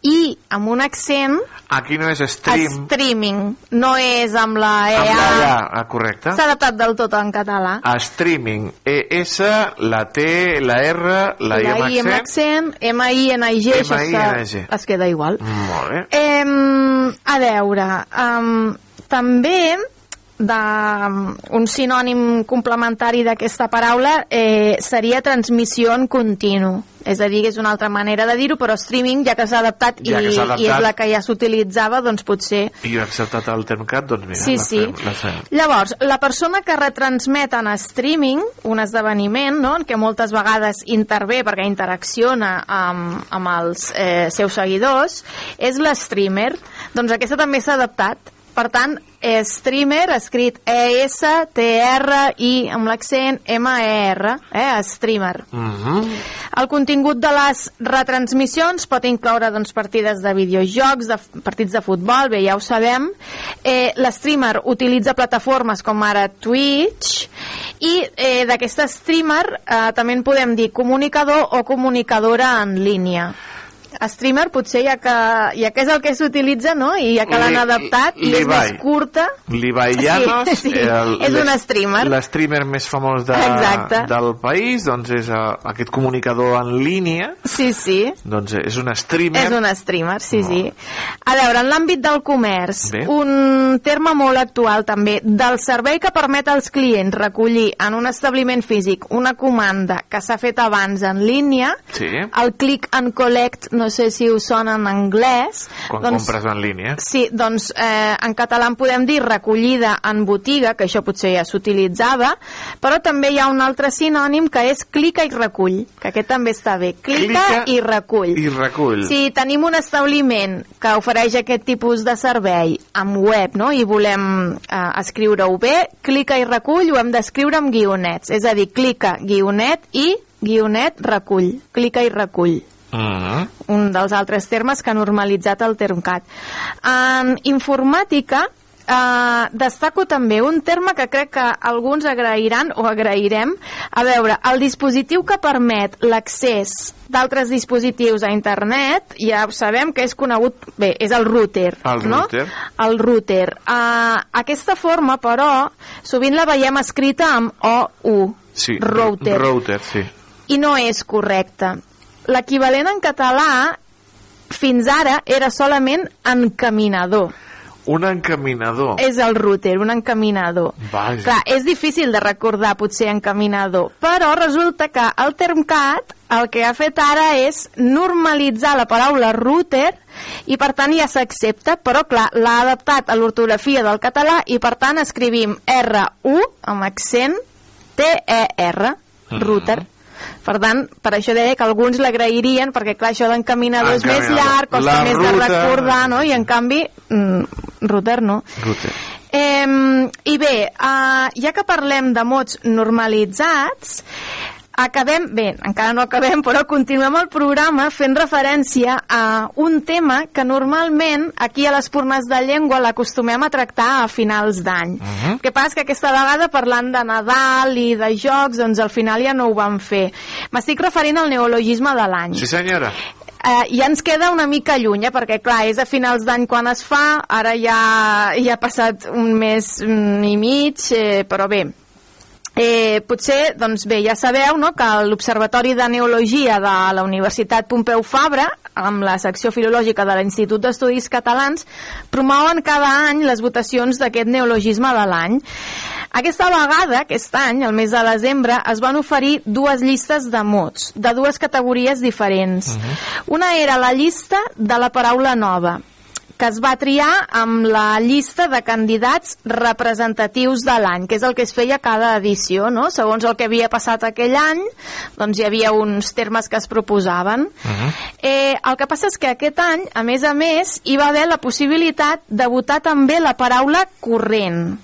S-T-R-I, amb un accent Aquí no és stream. streaming, no és amb la E Amb la EA. ja, ah, correcte. S'ha adaptat del tot en català. A streaming. E-S, la T, la R, la I amb I amb accent. accent, M-I-N-I-G, això M-I-N-I-G. està- es queda igual. Molt bé. Eh, a veure, um, també de, um, un sinònim complementari d'aquesta paraula eh, seria transmissió en continu. És a dir, és una altra manera de dir-ho, però streaming, ja que s'ha adaptat, Ja i, adaptat. i és la que ja s'utilitzava, doncs potser I he acceptat el Termcat, doncs mira, Sí, la sí. fem, la fem. Llavors, la persona que retransmet en streaming un esdeveniment, no?, en què moltes vegades intervé perquè interacciona amb, amb els eh, seus seguidors, és l'streamer. Doncs aquesta també s'ha adaptat. Per tant, streamer, escrit E-S-T-R-I, amb l'accent M-E-R, eh, streamer. Mhm. El contingut de les retransmissions pot incloure doncs, partides de videojocs, de partits de futbol, bé, ja ho sabem. Eh, L'streamer utilitza plataformes com ara Twitch i eh, d'aquesta streamer eh, també en podem dir comunicador o comunicadora en línia. Streamer potser ja que, ja que és el que s'utilitza, no? I ja que l'han adaptat i és més curta, L'Ibai Llanos, Sí, sí, és un streamer. L'streamer més famós de, Exacte. del país, doncs és uh, aquest comunicador en línia, sí, sí. doncs és un streamer. És un streamer, sí, sí. A veure, en l'àmbit del comerç, Bé. un terme molt actual també, del servei que permet als clients recollir en un establiment físic una comanda que s'ha fet abans en línia, Sí, el click and collect, no sé si us sona en anglès. quan doncs, compres en línia. Sí, doncs eh, en català en podem dir recollida en botiga, que això potser ja s'utilitzava, però també hi ha un altre sinònim que és clica i recull, que aquest també està bé. Clica, Clica i recull. I recull. Si tenim un establiment que ofereix aquest tipus de servei amb web no? i volem eh, escriure-ho bé, clica i recull ho hem d'escriure amb guionets, és a dir, clica, guionet i guionet, recull. Clica i recull Mhm. un dels altres termes que ha normalitzat el Termcat. En informàtica eh, destaco també un terme que crec que alguns agrairan o agrairem. A veure, el dispositiu que permet l'accés d'altres dispositius a internet, ja sabem que és conegut, bé, és el router. El no? router. El router. Uh, aquesta forma, però, sovint la veiem escrita amb OU. Sí, Router. Router, sí. I no és correcte. L'equivalent en català fins ara era solament encaminador. Un encaminador. És el router, un encaminador. Vaja. Clar, és difícil de recordar potser encaminador, però resulta que el Termcat el que ha fet ara és normalitzar la paraula router i per tant ja s'accepta, però clar, l'ha adaptat a l'ortografia del català i per tant escrivim R-U amb accent T-E-R, router. Per tant, per això deia que alguns l'agrairien, perquè clar, això d'encaminador és més llarg, costa La més de ruta. recordar, no? I en canvi, mm, router no. Router. Eh, I bé, uh, ja que parlem de mots normalitzats, acabem, bé, encara no acabem, però continuem el programa fent referència a un tema que normalment aquí a les Purnes de Llengua l'acostumem a tractar a finals d'any. Uh -huh. El que passa que aquesta vegada parlant de Nadal i de jocs, doncs al final ja no ho vam fer. M'estic referint al neologisme de l'any. Sí, senyora. Eh, ja ens queda una mica lluny, eh, perquè clar, és a finals d'any quan es fa, ara ja, ja ha passat un mes mm, i mig, eh, però bé, Eh, potser, doncs bé, ja sabeu no, que l'Observatori de Neologia de la Universitat Pompeu Fabra, amb la secció filològica de l'Institut d'Estudis Catalans, promouen cada any les votacions d'aquest neologisme de l'any. Aquesta vegada, aquest any, el mes de desembre, es van oferir dues llistes de mots, de dues categories diferents. Una era la llista de la paraula nova, que es va triar amb la llista de candidats representatius de l'any, que és el que es feia cada edició, no? Segons el que havia passat aquell any, doncs hi havia uns termes que es proposaven. Eh, el que passa és que aquest any, a més a més, hi va haver la possibilitat de votar també la paraula corrent.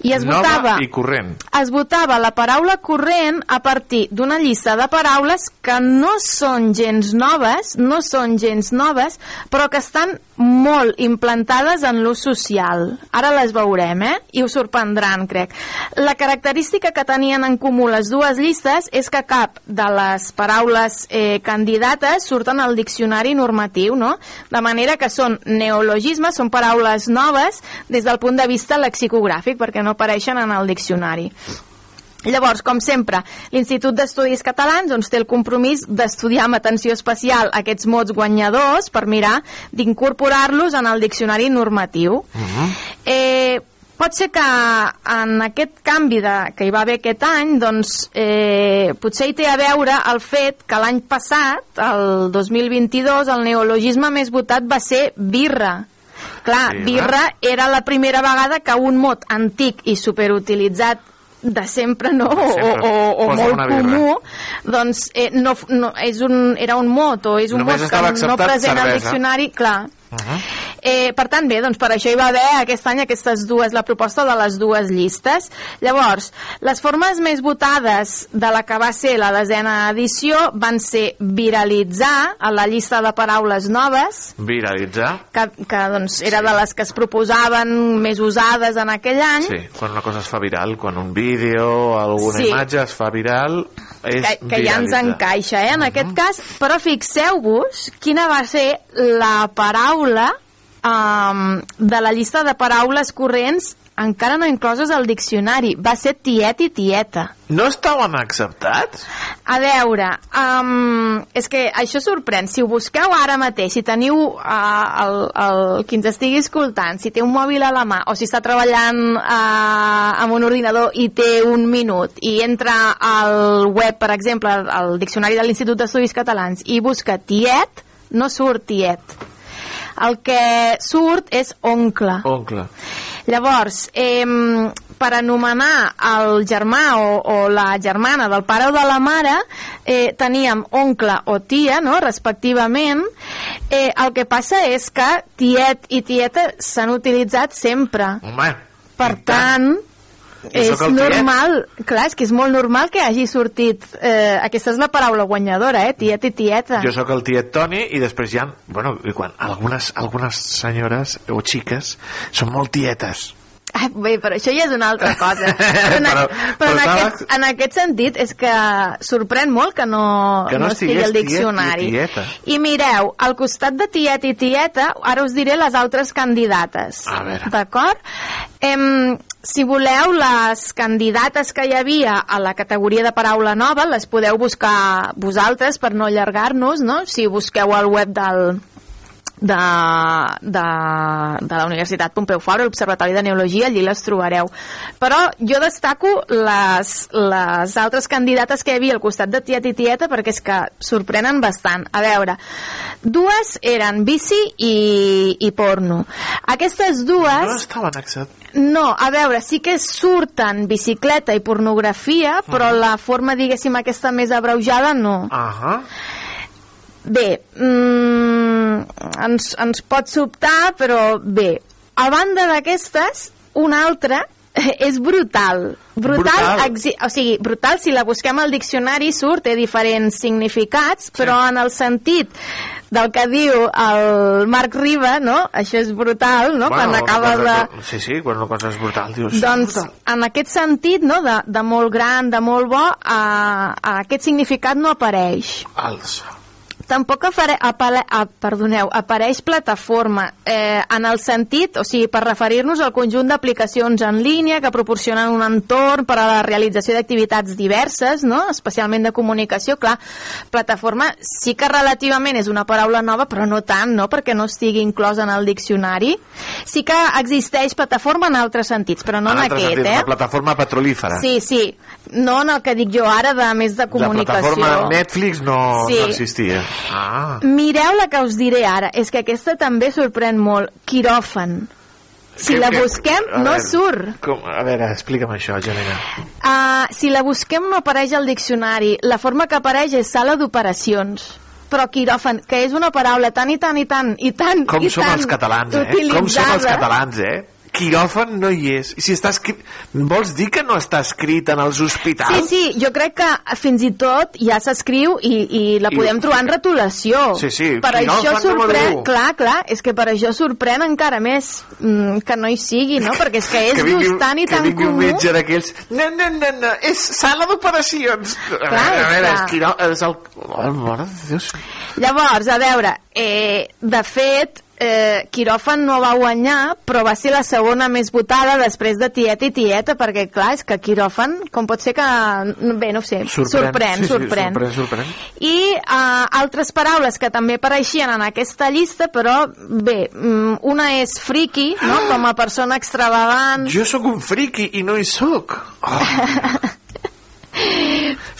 I es Nova votava i corrent. es votava la paraula corrent a partir d'una llista de paraules que no són gens noves, no són gens noves, però que estan molt implantades en l'ús social. Ara les veurem, eh? I us sorprendran, crec. La característica que tenien en comú les dues llistes és que cap de les paraules eh, candidates surten al diccionari normatiu, no? De manera que són neologismes, són paraules noves des del punt de vista lexicogràfic, perquè no apareixen en el diccionari. Llavors, com sempre, l'Institut d'Estudis Catalans doncs, té el compromís d'estudiar amb atenció especial aquests mots guanyadors per mirar d'incorporar-los en el diccionari normatiu. Eh, pot ser que en aquest canvi de, que hi va haver aquest any, doncs, eh, potser hi té a veure el fet que l'any passat, el 2022, el neologisme més votat va ser birra. Clar, Birra. birra era la primera vegada que un mot antic i superutilitzat de sempre, no? O, sempre. o, o Posa molt comú, doncs eh, no, no, és un, era un mot o és un Només mot que no present al diccionari, clar. Eh, per tant, bé, doncs per això hi va haver aquest any aquestes dues, la proposta de les dues llistes. Llavors, les formes més votades de la que va ser la desena edició van ser viralitzar a la llista de paraules noves, Viralitzar. que, que doncs, era de les que es proposaven més usades en aquell any, Sí, quan una cosa es fa viral, quan un vídeo, alguna Sí. imatge es fa viral, és que, que ja ens encaixa, eh, en aquest cas. Però fixeu-vos quina va ser la paraula um, de la llista de paraules corrents encara no incloses al diccionari. Va ser tiet i tieta. No estaven acceptats? A veure, um, és que això sorprèn. Si ho busqueu ara mateix, si teniu uh, el, el, qui ens estigui escoltant, si té un mòbil a la mà o si està treballant uh, amb un ordinador i té un minut i entra al web, per exemple, al diccionari de l'Institut d'Estudis Catalans i busca tiet, no surt tiet. El que surt és oncle. Oncle. Llavors, eh, per anomenar el germà o, o la germana del pare o de la mare, eh, teníem oncle o tia, no?, respectivament. Eh, el que passa és que tiet i tieta s'han utilitzat sempre. Home, Per tant, Jo és el tiet. normal, clar, és que és molt normal que hagi sortit, eh, aquesta és la paraula guanyadora, eh, tiet i tieta. jo sóc el tiet Toni i després hi ha, bueno, i quan algunes, algunes senyores o xiques són molt tietes. Ah, bé, però això ja és una altra cosa. Però, en, Però- però, però en, aquest, en aquest sentit és que sorprèn molt que no, Que no estigui estigués al tiet i diccionari. I mireu, al costat de tiet i tieta, ara us diré les altres candidates. A veure. D'acord? Em, si voleu, les candidates que hi havia a la categoria de paraula nova les podeu buscar vosaltres per no allargar-nos, no? Si busqueu al web del, de, de, de la Universitat Pompeu Fabra, l'Observatori de Neologia, allí les trobareu. Però jo destaco les, les altres candidates que hi havia al costat de tieta i tieta perquè és que sorprenen bastant. A veure, dues eren bici i, i porno. Aquestes dues... No. No, a veure, sí que surten bicicleta i pornografia, però la forma, diguéssim, aquesta més abreujada no. Ahà. Bé, mm, ens, ens pot sobtar, però bé. A banda d'aquestes, una altra és brutal. Brutal, Brutal. o sigui, brutal, si la busquem al diccionari surt, té diferents significats, però en el sentit del que diu el Marc Riba, no? Això és brutal, no? Quan una acaba cosa de... Sí, sí, quan una cosa és brutal, dius... Doncs, en aquest sentit, no, de, de molt gran, de molt bo, a, a aquest significat no apareix. Els... tampoc apare, apale, a, perdoneu, apareix plataforma eh, en el sentit, o sigui, per referir-nos al conjunt d'aplicacions en línia que proporcionen un entorn per a la realització d'activitats diverses, no? especialment de comunicació. Clar, plataforma sí que relativament és una paraula nova, però no tant, no? perquè no estigui inclosa en el diccionari. Sí que existeix plataforma en altres sentits, però no en, altre aquest, sentit, eh? Una plataforma petrolífera. Sí, sí. No en el que dic jo ara, de més de La comunicació. plataforma Netflix no, Sí. no existia. Ah. Mireu la que us diré ara, és que aquesta també sorprèn molt. Quiròfan. Si Que- la que- busquem, a no veure, surt. Com, a veure, explica'm això, Janina. Uh, si la busquem no apareix al diccionari. La forma que apareix és sala d'operacions. Però quiròfan, que és una paraula tan i tan i tan i tan Com i som tan els catalans, eh? Com som els catalans, eh? Quiròfan no hi és. I si està escrit... Vols dir que no està escrit en els Sí, hospitals? sí, jo crec que fins i tot ja s'escriu i, i la I- podem trobar en retolació. Sí, sí, Per quiròfan això sorprèn, clar, clar, és que per això sorprèn encara més mm, que no hi sigui, no? Perquè és que és que vingui, tan i que tan vingui un comú. metge d'aquells... No, no, no, no, és sala d'operacions. A veure, a veure, clar. és, quirò... és el... Oh, mare de Déu. Llavors, a veure, eh, de fet, eh, Quiròfan no va guanyar, però va ser la segona més votada després de Tieta i Tieta, perquè, clar, és que Quiròfan, com pot ser que... Bé, no ho sé, sorprèn, sí, sí, sorprèn. sorprèn, sorprèn. I uh, altres paraules que també apareixien en aquesta llista, però bé, mm, una és friki, no? com a persona extravagant. Jo sóc un friki i no hi sóc. Oh.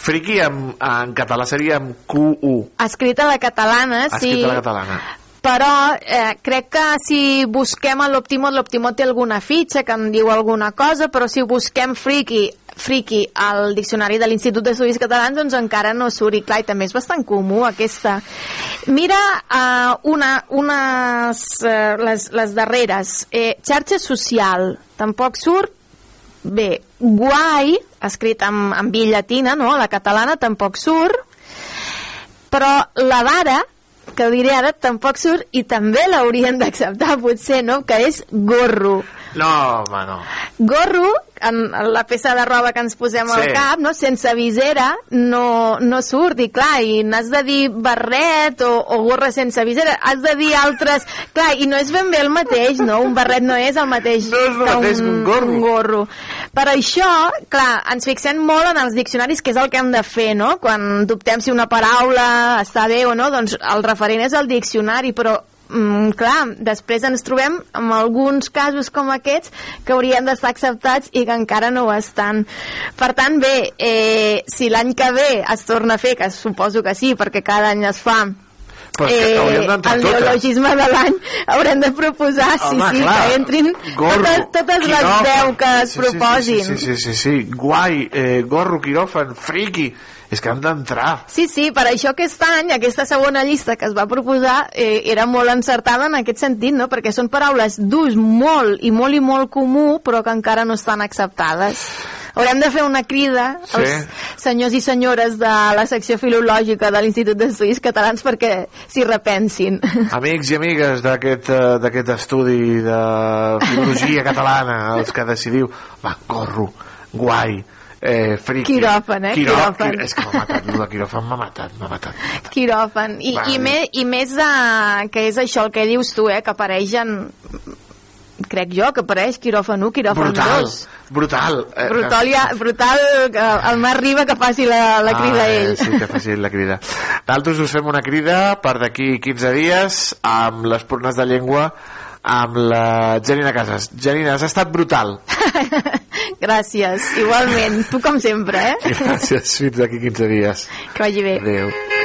friki en, en català seria amb Q-U. Escrita a la catalana, sí. Escrit a la catalana. Però eh, crec que si busquem a l'Optimot, l'Optimot té alguna fitxa que em diu alguna cosa, però si busquem friki friki al diccionari de l'Institut d'Estudis Catalans doncs encara no surt. I clar, i també és bastant comú aquesta. Mira uh, una, unes uh, les, les darreres. Eh, xarxa social. Tampoc surt? Bé, guai escrit amb, amb i llatina no? la catalana tampoc surt. Però la d'ara que diré ara, tampoc surt i també l'haurien d'acceptar potser, no? que és gorro No, home, no. gorro, en la peça de roba que ens posem al Sí. cap, no? sense visera, no, no surt. I clar, i n'has de dir barret o, o gorra sense visera. Has de dir altres... Clar, i no és ben bé el mateix, no? Un barret no és el mateix No és el que mateix un gorro. un gorro. Per això, clar, ens fixem molt en els diccionaris, que és el que hem de fer, no? Quan dubtem si una paraula està bé o no, doncs el referent és el diccionari, però mm, clar, després ens trobem amb alguns casos com aquests que haurien d'estar acceptats i que encara no ho estan. Per tant, bé, eh, si l'any que ve es torna a fer, que suposo que sí, perquè cada any es fa, Però és que hauríem d'entrar el neologisme de l'any haurem de proposar, sí, Home, sí, clar. que entrin Gorro, totes, totes les quiròfan. deu que es Sí, sí, proposin. Sí, sí, sí, sí, sí. guai, eh, gorro, quiròfan, friki. És que han d'entrar. Sí, sí, per això aquest any, aquesta segona llista que es va proposar eh, era molt encertada en aquest sentit, no? perquè són paraules d'ús molt i molt i molt comú, però que encara no estan acceptades. Haurem de fer una crida Sí. als senyors i senyores de la secció filològica de l'Institut d'Estudis Catalans perquè s'hi repensin. Amics i amigues d'aquest eh, estudi de filologia catalana, els que decidiu, va, gorro, guai, eh, friki. Quiròfan, eh? Quirò, Quiròfan. qui- És que m'ha matat, el de quiròfan m'ha matat, m'ha matat. Quiròfan. I, i, me, I més de, que és això el que dius tu, eh, que apareix en... Crec jo que apareix quiròfan 1, quiròfan Brutal, 2. brutal. Eh, Brutal, ja, brutal que el Marc Riba que faci la, la crida ah, ell. eh, Sí, que faci la crida. Nosaltres us fem una crida per d'aquí 15 dies amb les purnes de llengua amb la Janina Casas. Janina, has estat brutal. Gràcies, igualment. Tu com sempre, eh? Gràcies, fins d'aquí 15 dies. Que vagi bé. Adéu.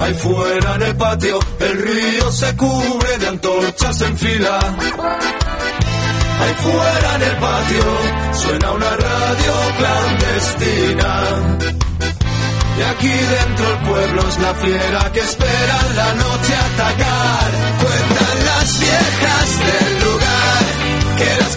Ahí fuera en el patio, el río se cubre de antorchas en fila. Ahí fuera en el patio, suena una radio clandestina. Y aquí dentro el pueblo es la fiera que espera la noche atacar. Cuentan las viejas del lugar que las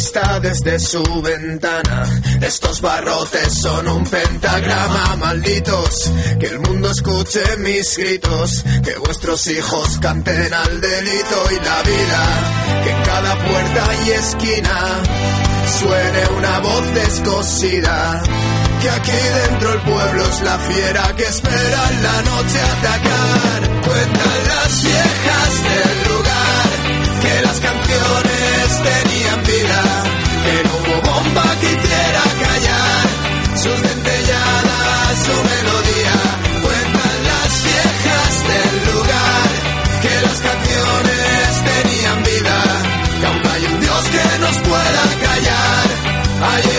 vista desde su ventana. Estos barrotes son un pentagrama, malditos. Que el mundo escuche mis gritos, que vuestros hijos canten al delito y la vida, que en cada puerta y esquina suene una voz descosida. Que aquí dentro el pueblo es la fiera que espera en la noche atacar. Cuentan las viejas del lugar que las canciones tenían vida, que no hubo bomba que quisiera callar sus dentelladas, su melodía. Cuentan las viejas del lugar que las canciones tenían vida, que aún hay un Dios que nos pueda callar. Hay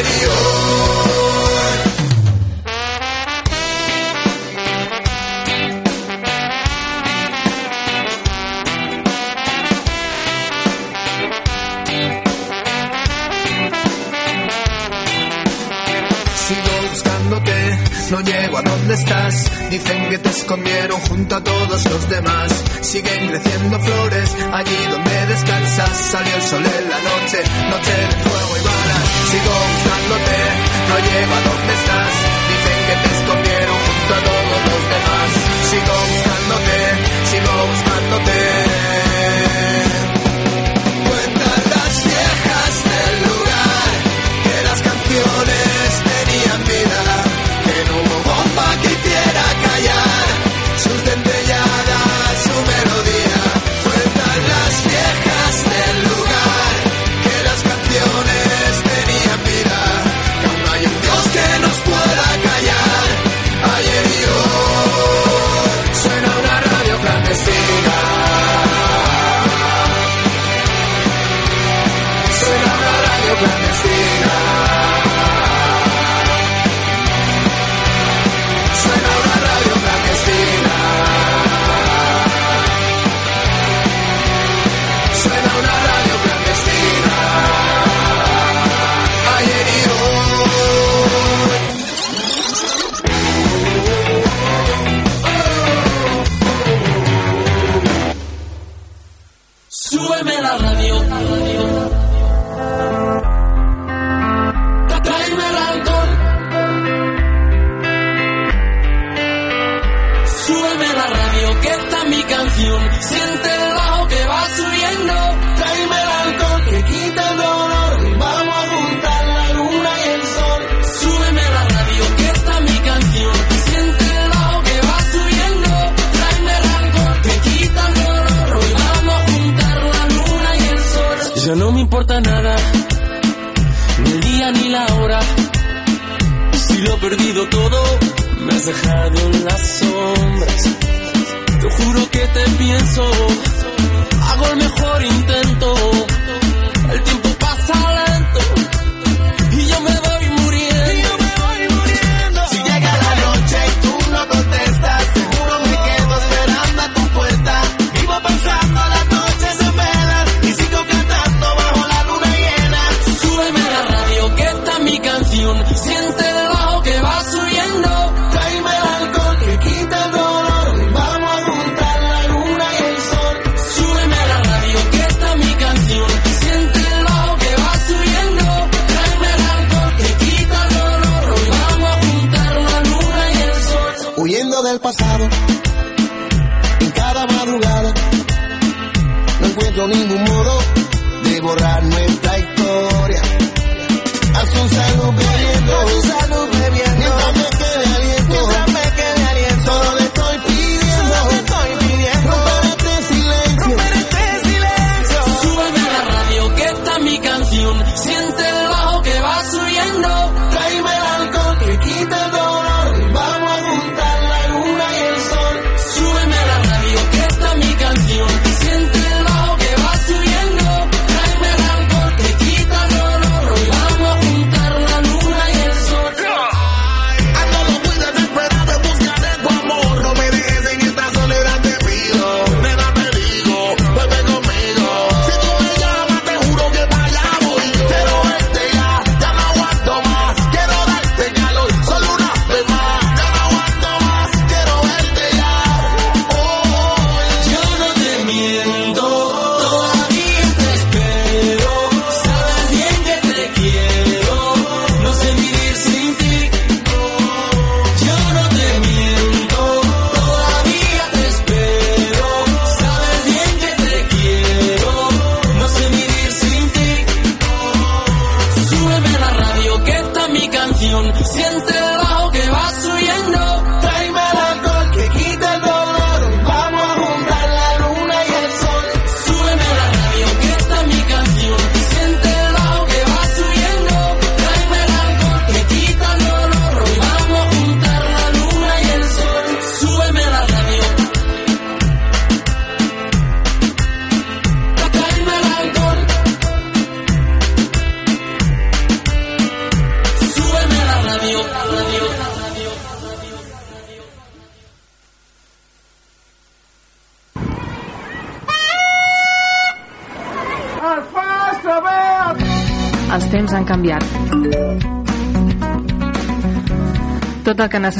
dónde estás? Dicen que te escondieron junto a todos los demás. Siguen creciendo flores allí donde descansas. Salió el sol en la noche, noche de fuego y balas. Sigo buscándote, no llego a dónde estás. Dicen que te escondieron junto a todos los demás. Sigo buscándote, sigo buscándote. reflejado en las sombras. Yo juro que te pienso, hago el mejor intento.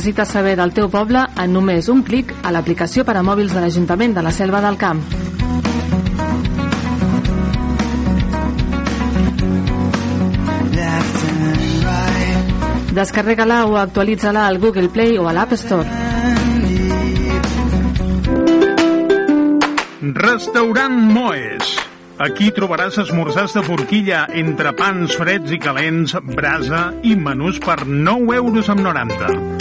Necessites saber del teu poble en només un clic a l'aplicació per a mòbils de l'Ajuntament de la Selva del Camp. Descarrega-la o actualitza-la al Google Play o a l'App Store. Restaurant Moes. Aquí trobaràs esmorzars de forquilla, entre pans freds i calents, brasa i menús per 9 euros amb 90.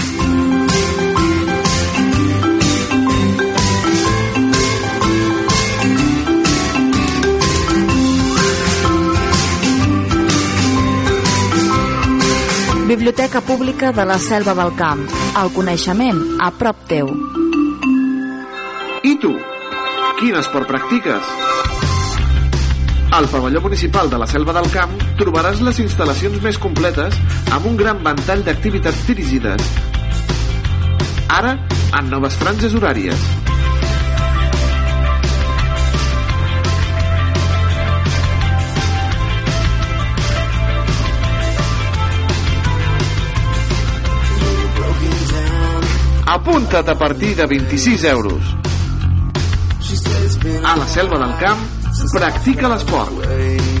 Biblioteca Pública de la Selva del Camp. El coneixement a prop teu. I tu? Quin esport practiques? Al pavelló municipal de la Selva del Camp trobaràs les instal·lacions més completes amb un gran ventall d'activitats dirigides. Ara, en noves franges horàries. Apunta't a partir de 26 euros. A la Selva del Camp, practica l'esport.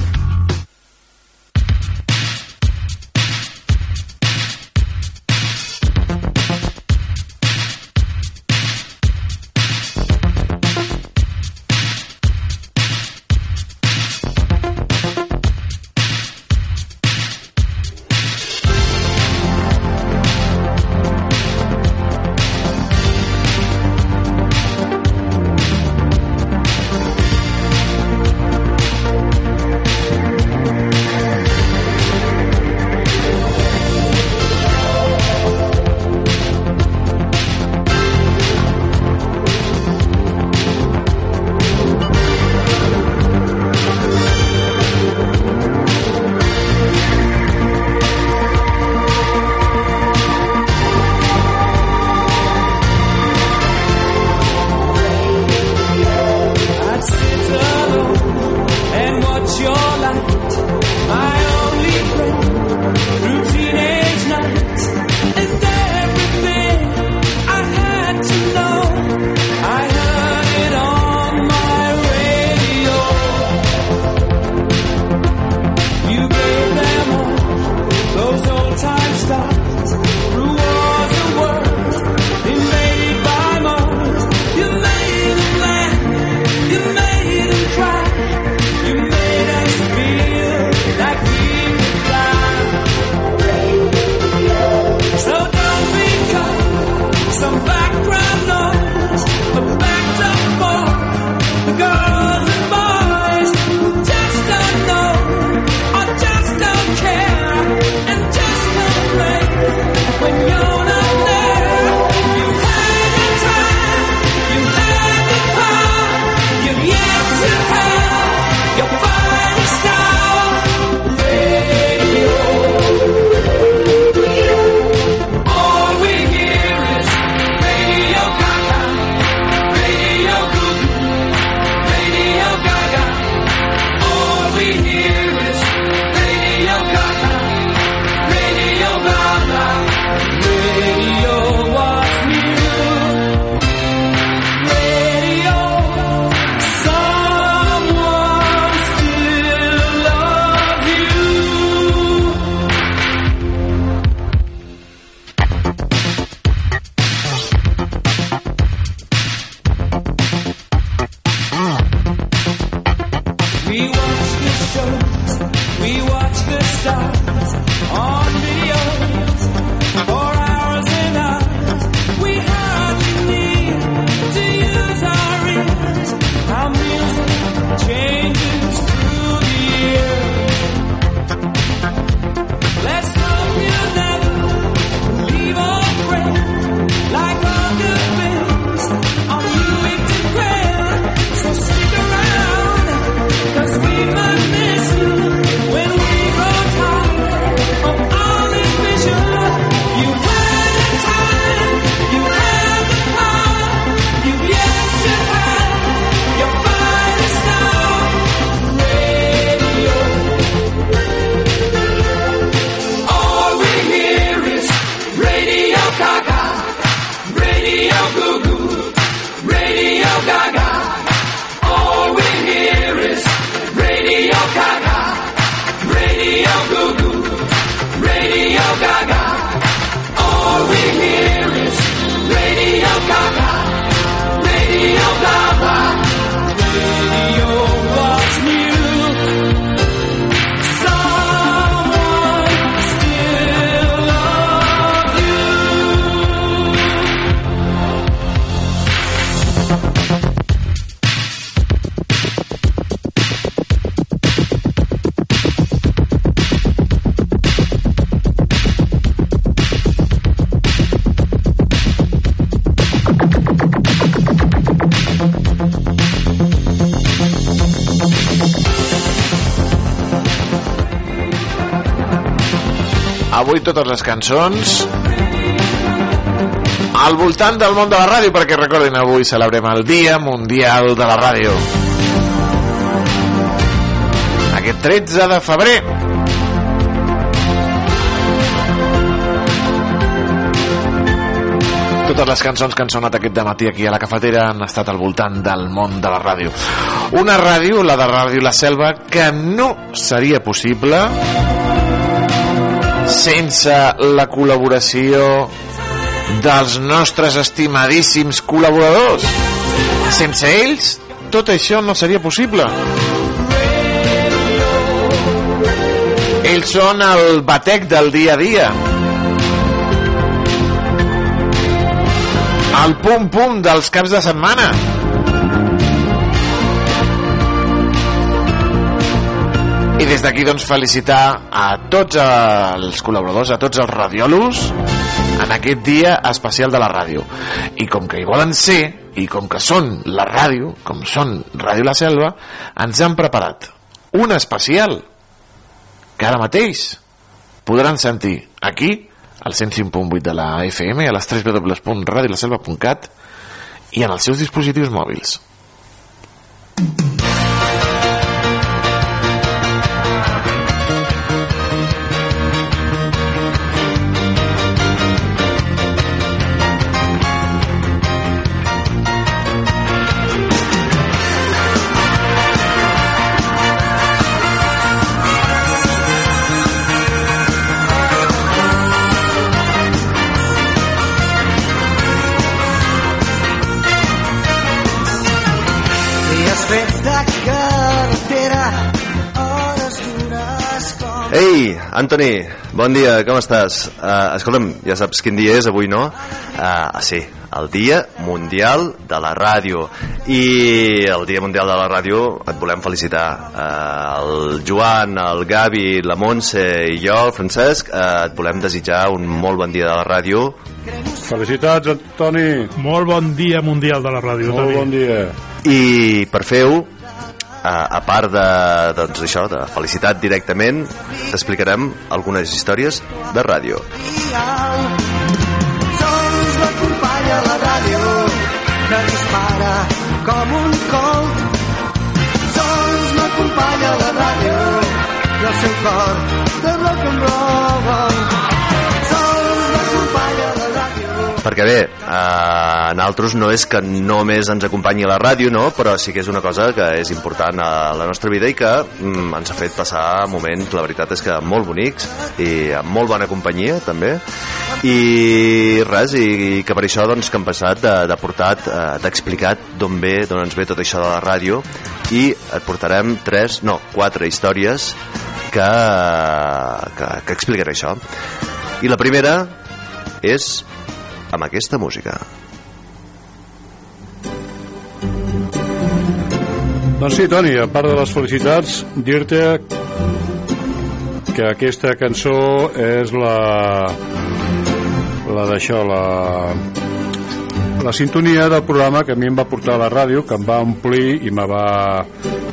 Totes les cançons al voltant del món de la ràdio, perquè recordin, avui celebrem el Dia Mundial de la Ràdio. Aquest 13 de febrer. Totes les cançons que han sonat aquest matí aquí a la cafetera han estat al voltant del món de la ràdio. Una ràdio, la de Ràdio La Selva, que no seria possible sense la col·laboració dels nostres estimadíssims col·laboradors. Sense ells, tot això no seria possible. Ells són el batec del dia a dia. El pum-pum dels caps de setmana. Des d'aquí doncs felicitar a tots els col·laboradors, a tots els radiolos en aquest dia especial de la ràdio. I com que hi volen ser, i com que són la ràdio, com són Ràdio La Selva, ens han preparat un especial que ara mateix podran sentir aquí, al 105.8 de la FM, a les www.radiolaselva.cat i en els seus dispositius mòbils. Antoni, bon dia, com estàs? Uh, escolta'm, ja saps quin dia és avui, no? Uh, sí, el Dia Mundial de la Ràdio. I el Dia Mundial de la Ràdio et volem felicitar. Uh, el Joan, el Gavi, la Montse i jo, el Francesc, uh, et volem desitjar un molt bon dia de la ràdio. Felicitats, Toni. Molt bon dia mundial de la ràdio, Molt Toni. bon dia. I per fer-ho, a, a part de, doncs, això, de felicitat directament, t'explicarem algunes històries de ràdio. Sols m'acompanya la ràdio que dispara com un colt. Sols m'acompanya la ràdio i el seu cor de rock and roll. Perquè bé, eh, nosaltres no és que només ens acompanyi la ràdio, no? però sí que és una cosa que és important a la nostra vida i que mm, ens ha fet passar moments, la veritat és que molt bonics i amb molt bona companyia també i res, i, que per això doncs, que hem passat de, de portat, eh, d'explicat d'on ve, d'on ens ve tot això de la ràdio i et portarem tres, no, quatre històries que, que, que expliquen això i la primera és amb aquesta música. Doncs sí, Toni, a part de les felicitats, dir-te que aquesta cançó és la la d'això, la la sintonia del programa que a mi em va portar a la ràdio, que em va omplir i me va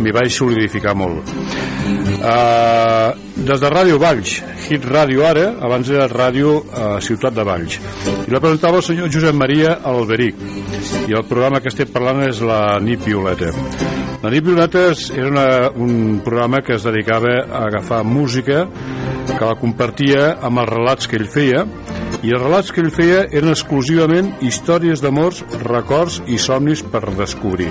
m'hi vaig solidificar molt. Uh, des de Ràdio Valls, Hit Ràdio ara, abans era Ràdio uh, Ciutat de Valls. I la presentava el senyor Josep Maria Alberic. I el programa que estem parlant és la nit violeta. La nit violeta era una, un programa que es dedicava a agafar música que la compartia amb els relats que ell feia i els relats que ell feia eren exclusivament històries d'amors, records i somnis per descobrir.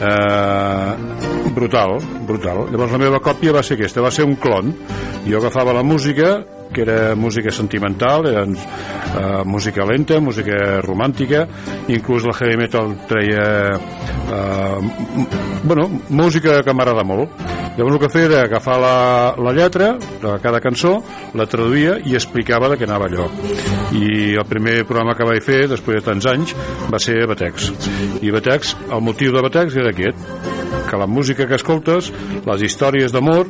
Eh, brutal, brutal. Llavors la meva còpia va ser aquesta, va ser un clon. Jo agafava la música, que era música sentimental, era uh, música lenta, música romàntica, inclús el heavy metal treia uh, bueno, música que m'agrada molt. Llavors el que feia era agafar la, la lletra de cada cançó, la traduïa i explicava de què anava allò. I el primer programa que vaig fer, després de tants anys, va ser Batex. I Batex, el motiu de Batex era aquest, que la música que escoltes, les històries d'amor,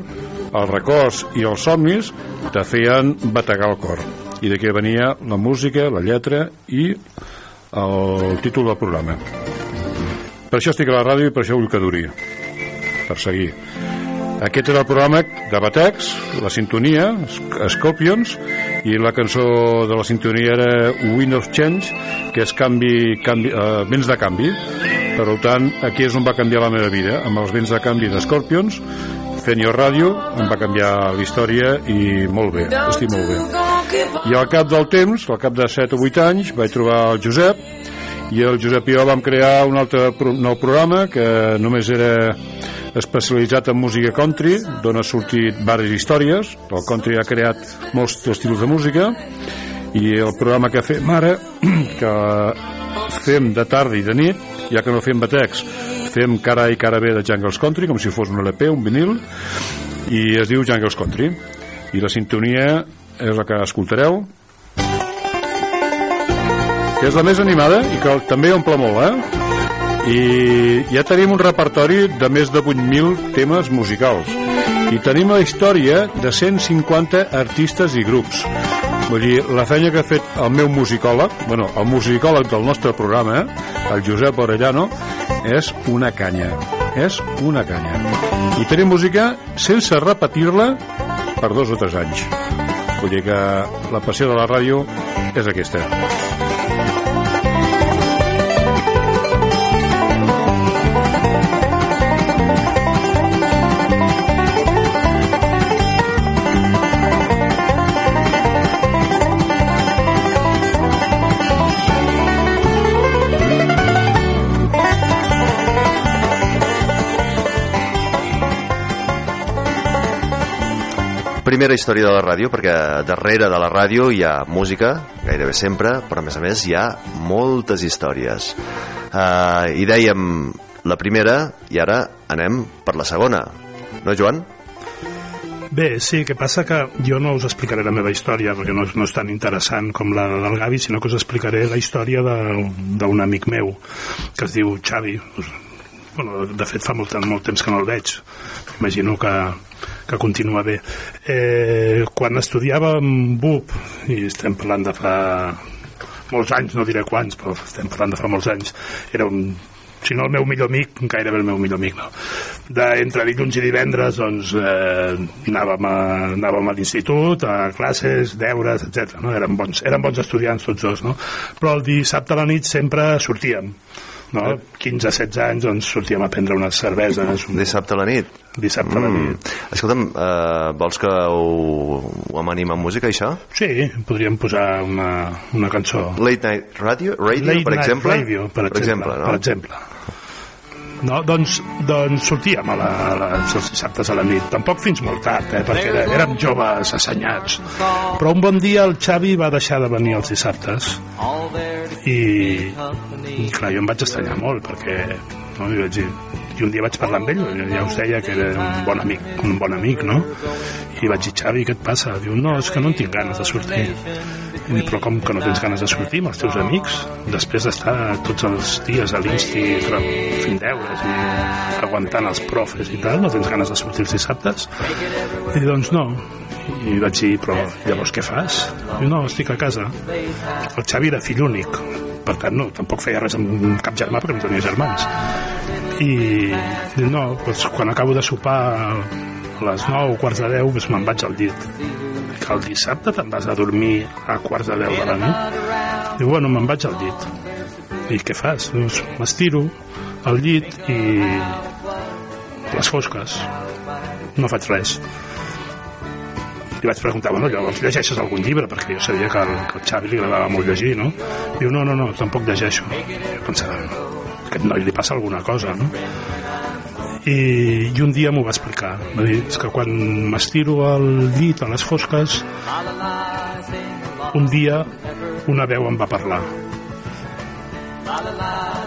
els records i els somnis te feien bategar el cor. I de què venia la música, la lletra i el títol del programa. Per això estic a la ràdio i per això vull que duri. Per seguir. Aquest era el programa de Batex, la sintonia, Sc- Scorpions, i la cançó de la sintonia era Wind of Change, que és canvi, canvi, eh, vents de canvi. Per tant, aquí és on va canviar la meva vida, amb els vents de canvi de Scorpions, fent jo ràdio, em va canviar la història i molt bé, estic molt bé. I al cap del temps, al cap de 7 o 8 anys, vaig trobar el Josep i el Josep i jo vam crear un altre nou programa que només era especialitzat en música country, d'on ha sortit diverses històries. El country ha creat molts estils de música i el programa que fem ara, que fem de tarda i de nit, ja que no fem batecs, fem cara i cara B de Jungles Country, com si fos un LP, un vinil, i es diu Jungles Country. I la sintonia és la que escoltareu, que és la més animada i que també omple molt, eh? I ja tenim un repertori de més de 8.000 temes musicals. I tenim la història de 150 artistes i grups. Vull dir, la feina que ha fet el meu musicòleg, bueno, el musicòleg del nostre programa, eh, el Josep Orellano, és una canya. És una canya. I tenim música sense repetir-la per dos o tres anys. Vull dir que la passió de la ràdio és aquesta. Primera història de la ràdio, perquè darrere de la ràdio hi ha música, gairebé sempre, però a més a més hi ha moltes històries. Uh, I dèiem la primera i ara anem per la segona. No, Joan? Bé, sí, que passa que jo no us explicaré la meva història perquè no, no és tan interessant com la del Gavi, sinó que us explicaré la història d'un amic meu que es diu Xavi. Bueno, de fet, fa molt, molt temps que no el veig. Imagino que, que continua bé. Eh, quan estudiava BUP, i estem parlant de fa molts anys, no diré quants, però estem parlant de fa molts anys, era un si no el meu millor amic, gairebé el meu millor amic, no. De, entre dilluns i divendres, doncs, eh, anàvem, a, anàvem a l'institut, a classes, deures, etc. No? Eren, bons, eren bons estudiants tots dos, no? Però el dissabte a la nit sempre sortíem, no? 15-16 anys, doncs sortíem a prendre unes cerveses. Un... Dissabte a la nit? Dissabte a la nit. Escolta'm, uh, vols que ho, ho amanim amb música, això? Sí, podríem posar una, una cançó. Late Night Radio, radio Late per Night exemple? Radio, per exemple, no? per exemple. No, doncs, doncs sortíem a la, a la, els dissabtes a la nit. Tampoc fins molt tard, eh, perquè érem joves assenyats. Però un bon dia el Xavi va deixar de venir els dissabtes i, i clar, jo em vaig estranyar molt perquè no, i, vaig dir, i un dia vaig parlar amb ell ja us deia que era un bon amic un bon amic, no? i vaig dir, Xavi, què et passa? Diu, no, és que no en tinc ganes de sortir i dic, però com que no tens ganes de sortir amb els teus amics després d'estar tots els dies a l'insti fent deures i aguantant els profes i tal, no tens ganes de sortir els dissabtes? i dic, doncs no i vaig dir, però llavors què fas? Diu, no, estic a casa el Xavi era fill únic per tant no, tampoc feia res amb cap germà perquè no tenia germans. I no, doncs quan acabo de sopar a les 9 quarts de 10 doncs me'n vaig al llit. Que el dissabte te'n vas a dormir a quarts de 10 de la nit. Diu, bueno, me'n vaig al llit. I què fas? Doncs m'estiro al llit i les fosques. No faig res li vaig preguntar, bueno, llavors llegeixes algun llibre? Perquè jo sabia que al, que al Xavi li agradava molt llegir, no? Diu, no, no, no, tampoc llegeixo. Jo pensava, aquest noi li passa alguna cosa, no? I, i un dia m'ho va explicar. Va dir, és que quan m'estiro al llit a les fosques un dia una veu em va parlar.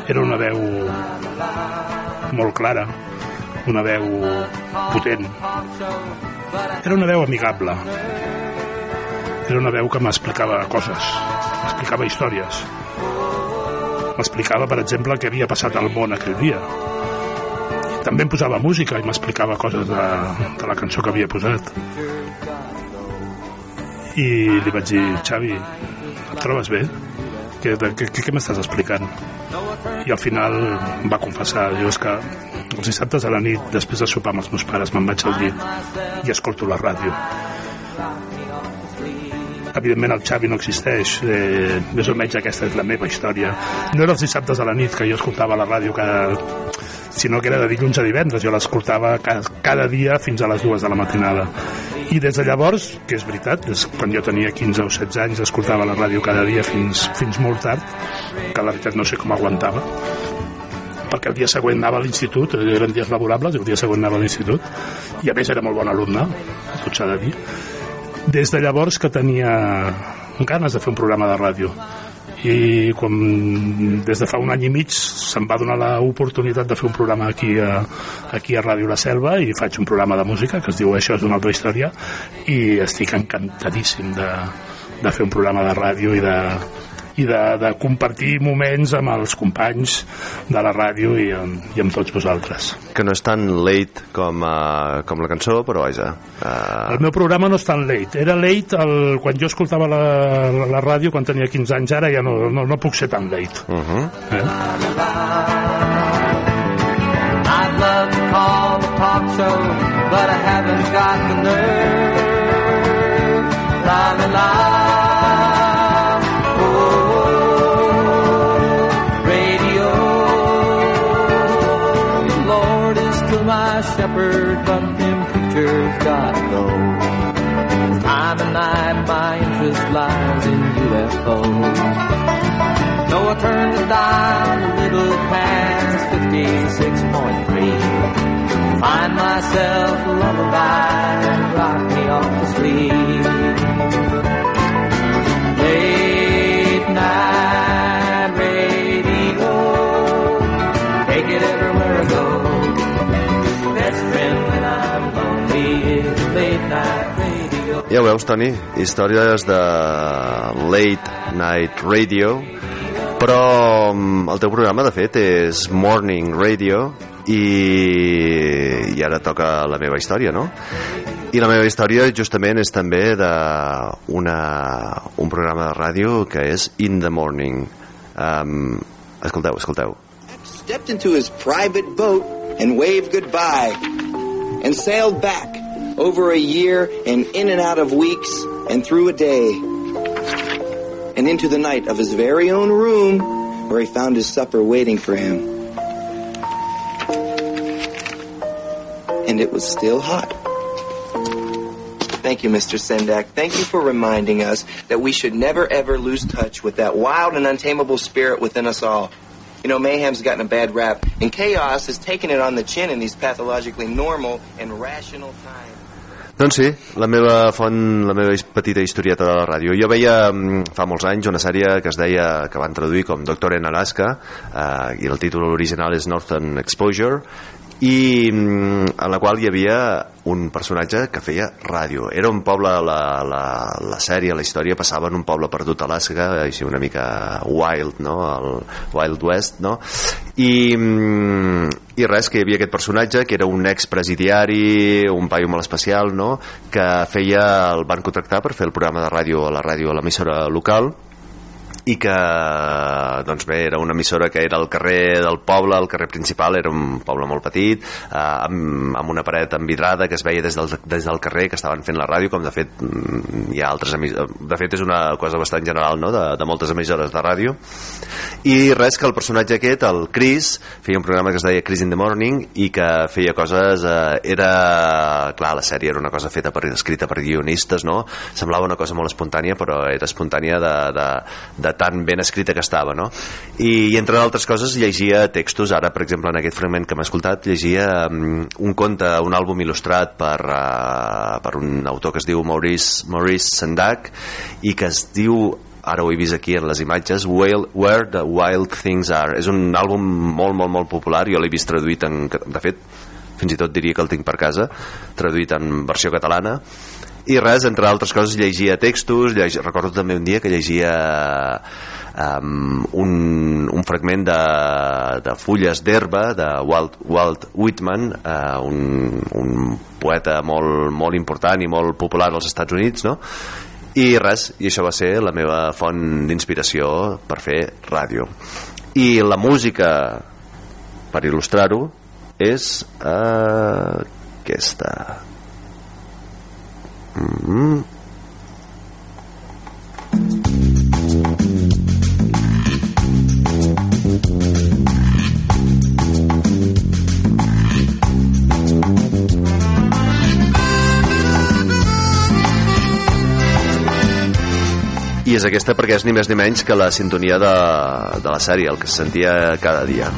Era una veu molt clara una veu potent era una veu amigable. Era una veu que m'explicava coses. M'explicava històries. M'explicava per exemple què havia passat al món aquell dia. També em posava música i m'explicava coses de, de la cançó que havia posat. I li vaig dir Xavi, et trobes bé? Què, què, què, m'estàs explicant? i al final va confessar diu, és que els dissabtes a la nit, després de sopar amb els meus pares, me'n vaig al llit i escolto la ràdio. Evidentment el Xavi no existeix, eh, més o menys aquesta és la meva història. No era els dissabtes a la nit que jo escoltava la ràdio cada, sinó que era de dilluns a divendres, jo l'escoltava cada, dia fins a les dues de la matinada. I des de llavors, que és veritat, des, quan jo tenia 15 o 16 anys escoltava la ràdio cada dia fins, fins molt tard, que la veritat no sé com aguantava, perquè el dia següent anava a l'institut, eh, eren dies laborables, i el dia següent anava a l'institut, i a més era molt bon alumne, tot s'ha de dir. Des de llavors que tenia ganes de fer un programa de ràdio, i quan des de fa un any i mig se'm va donar l'oportunitat de fer un programa aquí a, aquí a Ràdio La Selva i faig un programa de música que es diu Això és una altra història i estic encantadíssim de, de fer un programa de ràdio i de, i de, de compartir moments amb els companys de la ràdio i amb, i amb tots vosaltres. Que no és tan late com, uh, com la cançó, però vaja... Uh... El meu programa no és tan late. Era late el, quan jo escoltava la, la, la ràdio quan tenia 15 anys, ara ja no, no, no puc ser tan late. Uh -huh. eh? I'd love to call the talk show, but I haven't got the nerve. My shepherd, but them preachers gotta go. Time of night, my interest lies in UFOs. Noah turned the dial a little past 56.3. Find myself a lullaby and rock me off to sleep. Late night Ja ho veus, Toni, històries de Late Night Radio, però mm, el teu programa, de fet, és Morning Radio i, i ara toca la meva història, no? I la meva història justament és també de una, un programa de ràdio que és In the Morning. Um, escolteu, escolteu. stepped into his private boat and waved goodbye and sailed back over a year and in and out of weeks and through a day and into the night of his very own room where he found his supper waiting for him. And it was still hot. Thank you, Mr. Sendak. Thank you for reminding us that we should never ever lose touch with that wild and untamable spirit within us all. You know, mayhem's gotten a bad rap, and chaos has taken it on the chin in these pathologically normal and rational times. Doncs sí, la meva font, la meva petita historieta de la ràdio. Jo veia mm, fa molts anys una sèrie que es deia, que van traduir com Doctor en Alaska, eh, i el títol original és Northern Exposure, i mm, en la qual hi havia un personatge que feia ràdio. Era un poble, la, la, la sèrie, la història passava en un poble perdut a Alaska, així una mica wild, no? el Wild West, no? I, mm, i res, que hi havia aquest personatge que era un expresidiari, un paio molt especial, no? que feia, el van contractar per fer el programa de ràdio a la ràdio a l'emissora local i que doncs bé, era una emissora que era al carrer del poble, el carrer principal era un poble molt petit, eh, amb, amb una paret envidrada que es veia des del, des del carrer que estaven fent la ràdio, com de fet mm, hi ha altres de fet és una cosa bastant general no? de, de moltes emissores de ràdio i res que el personatge aquest, el Chris feia un programa que es deia Chris in the Morning i que feia coses eh, era, clar, la sèrie era una cosa feta per, escrita per guionistes no? semblava una cosa molt espontània però era espontània de, de, de tan ben escrita que estava no? I, i entre altres coses llegia textos ara per exemple en aquest fragment que m'ha escoltat llegia um, un conte, un àlbum il·lustrat per, uh, per un autor que es diu Maurice, Maurice Sendak i que es diu ara ho he vist aquí en les imatges Where the Wild Things Are. És un àlbum molt molt molt popular. Jo l'he vist traduït en, de fet fins i tot diria que el tinc per casa traduït en versió catalana i res, entre altres coses llegia textos lleg... recordo també un dia que llegia um, un, un fragment de, de fulles d'herba de Walt, Walt Whitman uh, un, un poeta molt, molt important i molt popular als Estats Units no? i res, i això va ser la meva font d'inspiració per fer ràdio i la música per il·lustrar-ho és uh, aquesta. Mm -hmm. I és aquesta perquè és ni més ni menys que la sintonia de, de la sèrie, el que se sentia cada dia.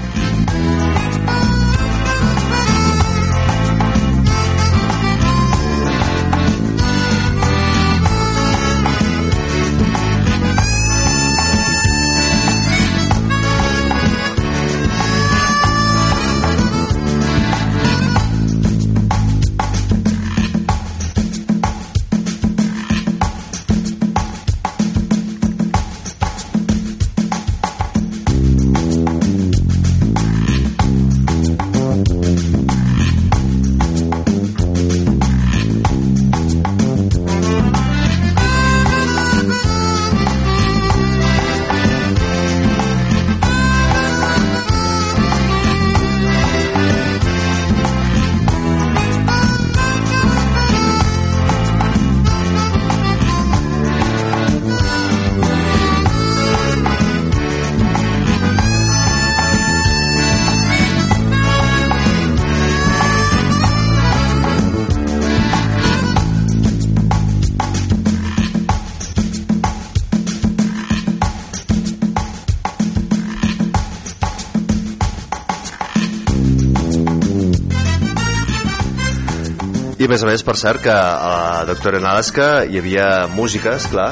I a més a més, per cert, que a Doctor en Alaska hi havia música, clar,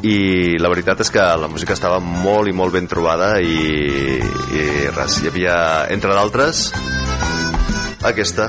i la veritat és que la música estava molt i molt ben trobada i, i res, hi havia, entre d'altres, aquesta.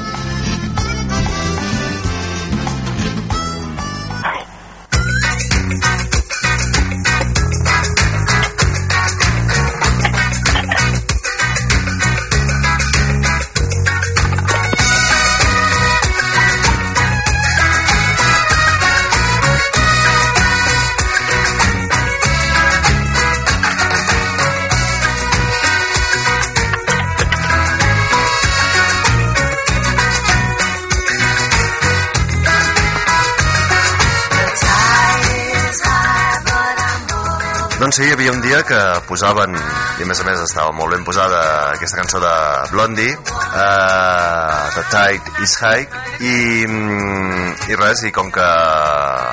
Sí, hi havia un dia que posaven, i a més a més estava molt ben posada aquesta cançó de Blondie, uh, The Tide is High, i, mm, i res, i com que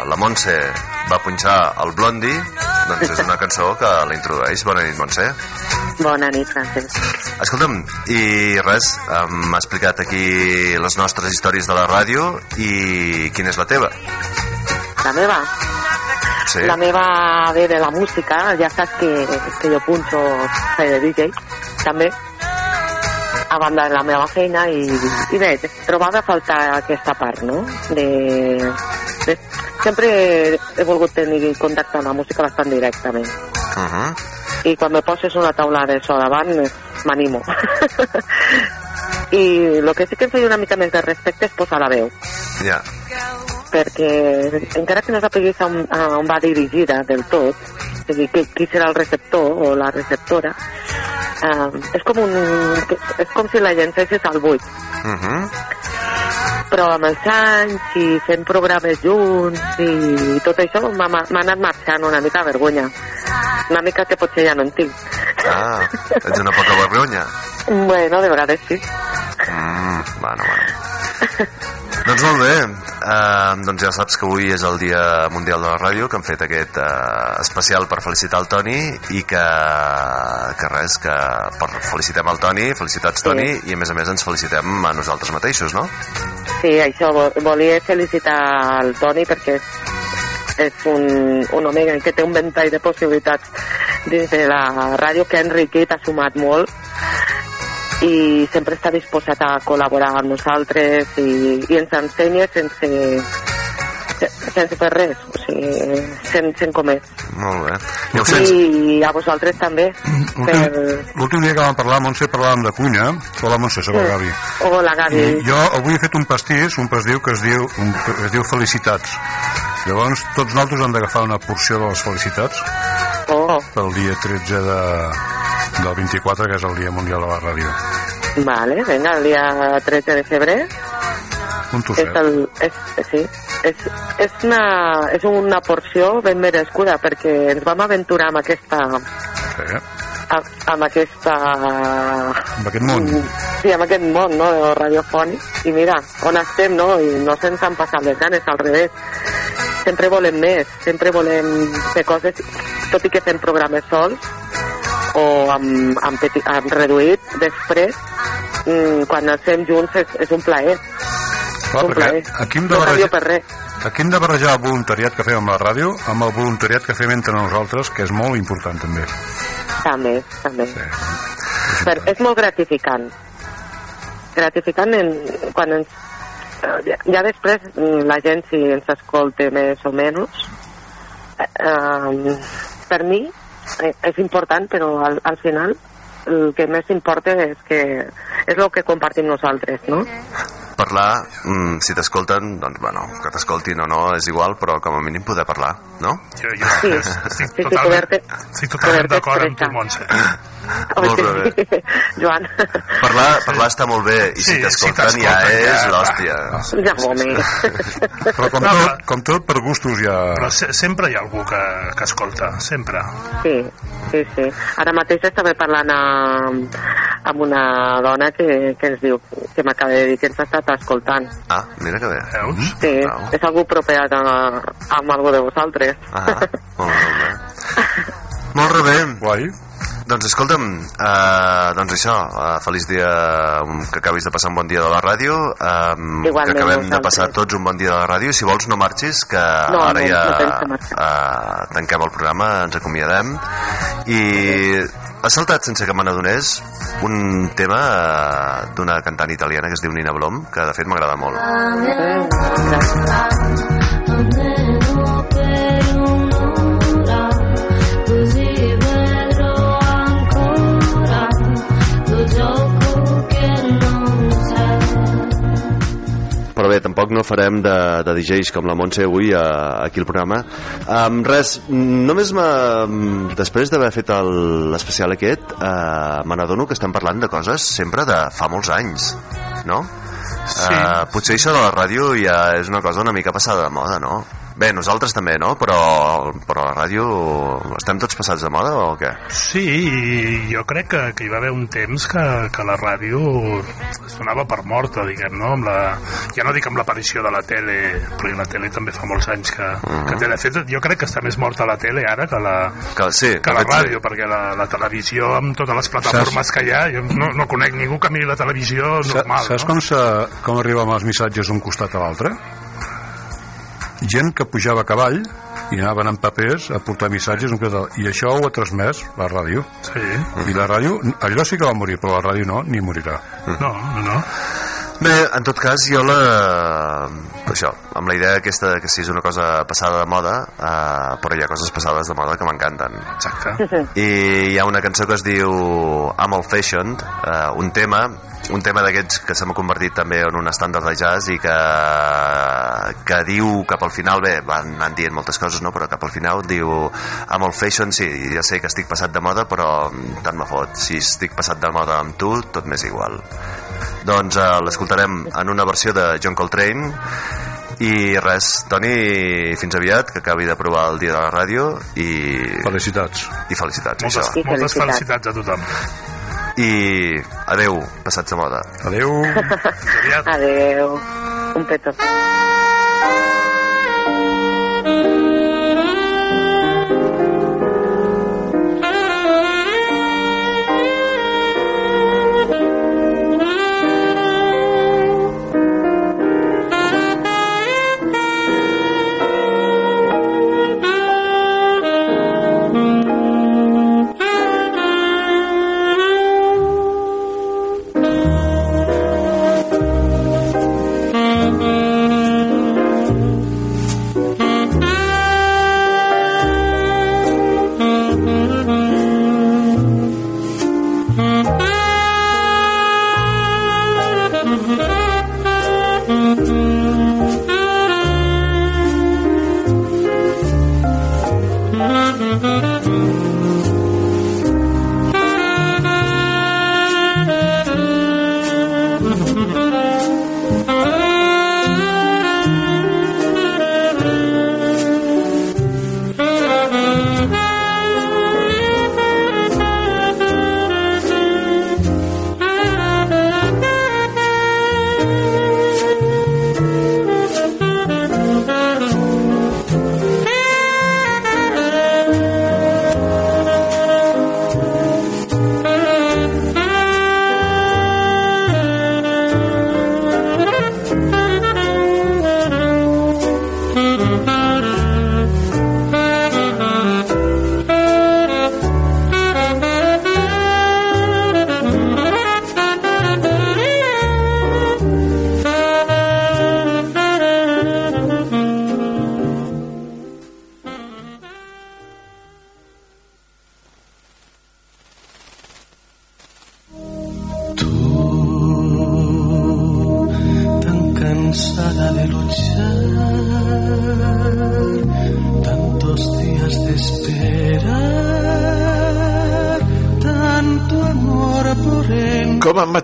la Montse va punxar el Blondie, doncs és una cançó que la introdueix. Bona nit, Montse. Bona nit, Francesc. Escolta'm, i res, m'ha explicat aquí les nostres històries de la ràdio i quina és la teva? La meva? Sí. La meva ve de la música, ja saps que, que jo punxo soy de DJ, també, a banda de la meva feina, i, i bé, trobava a faltar aquesta part, no? De, de, sempre he volgut tenir contacte amb la música bastant directament. Uh -huh. I quan me poses una taula de so davant, m'animo. I el que sí que em feia una mica més de respecte és posar la veu Ja. Perquè encara que no sapiguis on, a on va dirigida del tot, és a dir, qui, qui serà el receptor o la receptora, eh, és, com un, és com si la llencessis al buit. Uh -huh. Però amb els anys i fent programes junts i tot això m'ha anat marxant una mica vergonya. Una mica que potser ja no en tinc. Ah, ets una poca vergonya. Bueno, de vegades sí. Mm, bueno, bueno. doncs molt bé, uh, doncs ja saps que avui és el Dia Mundial de la Ràdio, que han fet aquest uh, especial per felicitar el Toni i que, que res, que per felicitem el Toni, felicitats Toni, i a més a més ens felicitem a nosaltres mateixos, no? Sí, això, vo- volia felicitar el Toni perquè és un, un home que té un ventall de possibilitats dins de la ràdio que ha enriquit, ha sumat molt i sempre està disposat a col·laborar amb nosaltres i, i ens ensenya sense, sense fer res, o sigui, sense, sense comer. Molt bé. Sents? I a vosaltres també. Per... L'últim dia que vam parlar, Montse, parlàvem de cuina. Hola, Montse, soc el Gavi. Hola, Gavi. I jo avui he fet un pastís, un pasdiu que es diu, un, es diu Felicitats. Llavors, tots nosaltres hem d'agafar una porció de les felicitats oh. pel dia 13 de, del 24, que és el Dia Mundial de la Ràdio. Vale, venga, el dia 13 de febrer. Un És, trosset. el, és, sí, és, és, una, és una porció ben merescuda perquè ens vam aventurar amb aquesta Sí. amb, amb aquesta Amb aquest món. sí, amb aquest món no, radiofònic i mira, on estem no? i no se'ns han passat les ganes, al revés sempre volem més sempre volem fer coses tot i que fem programes sols o amb, amb, peti, amb reduït després mm, quan els fem junts és, és un plaer Clar, un plaer. aquí hem de no barrejar, per res aquí hem de barrejar el voluntariat que fem amb la ràdio amb el voluntariat que fem entre nosaltres, que és molt important també. També, també. Però és molt gratificant. Gratificant en, quan ens... Ja, ja després mm, la gent si ens escolta més o menys eh, eh, per mi és important però al, al final el que més importa és que és el que compartim nosaltres, no? Parlar, mm, si t'escolten, doncs, bueno, que t'escoltin o no és igual, però com a mínim poder parlar, no? Jo, jo Sí. estic Sí, sí, totalment, poder-te- estic totalment d'acord amb tu. Montse. Molt bé. Joan. Parlar, parlar està molt bé, i si Sí, t'escolten si ja t'escolten, és ja, l'hòstia. Ja, home. Però com, tot, com tot, per gustos ja... Però se sempre hi ha algú que, que escolta, sempre. Sí, sí, sí. Ara mateix estava parlant amb, amb una dona que, que ens diu, que m'acaba de dir que ens ha estat escoltant. Ah, mira que bé. Veus? Sí, és algú proper a, amb algú de vosaltres. Ah, molt bé, molt bé. Molt bé. Guai. Doncs escolta'm, eh, doncs això, eh, feliç dia um, que acabis de passar un bon dia de la ràdio, eh, que acabem de passar tots un bon dia de la ràdio. Si vols no marxis, que No, ara no, ja no eh, tanquem el programa, ens acomiadem. I ha saltat sense que me n'adonés un tema eh, d'una cantant italiana que es diu Nina Blom, que de fet m'agrada molt. Almeno bé, tampoc no farem de, de DJs com la Montse avui a, aquí al programa. Um, res, només després d'haver fet l'especial aquest, uh, me n'adono que estem parlant de coses sempre de fa molts anys, no? Sí. Uh, potser això de la ràdio ja és una cosa una mica passada de moda, no? Bé, nosaltres també, no? Però, però la ràdio... Estem tots passats de moda o què? Sí, i jo crec que, que hi va haver un temps que, que la ràdio es donava per morta, diguem, no? Amb la, ja no dic amb l'aparició de la tele, perquè la tele també fa molts anys que, que té. De fet, jo crec que està més morta la tele ara que la, Que, sí, que la fet, sí. ràdio, perquè la, la televisió amb totes les plataformes que hi ha, jo no, no conec ningú que miri la televisió normal, Saps no? com, se, com arriben els missatges d'un costat a l'altre? Gent que pujava a cavall i anaven amb papers a portar missatges a l'altre. i això ho ha transmès la ràdio sí. i la ràdio, allò sí que va morir però la ràdio no, ni morirà no, no, no Bé, en tot cas, jo la... Això, amb la idea aquesta que sí és una cosa passada de moda, eh, però hi ha coses passades de moda que m'encanten. Exacte. I hi ha una cançó que es diu I'm Old Fashioned, eh, un tema un tema d'aquests que s'ha convertit també en un estàndard de jazz i que, que diu cap al final, bé, van anant dient moltes coses, no? però cap al final diu I'm old fashioned, sí, ja sé que estic passat de moda, però tant me fot. Si estic passat de moda amb tu, tot m'és igual. Doncs eh, l'escoltarem en una versió de John Coltrane i res, Toni, fins aviat, que acabi de provar el dia de la ràdio i... Felicitats. I felicitats, Moltes, això. moltes felicitats a tothom. I adeu, passats de moda. Adeu. Adeu. Un petó.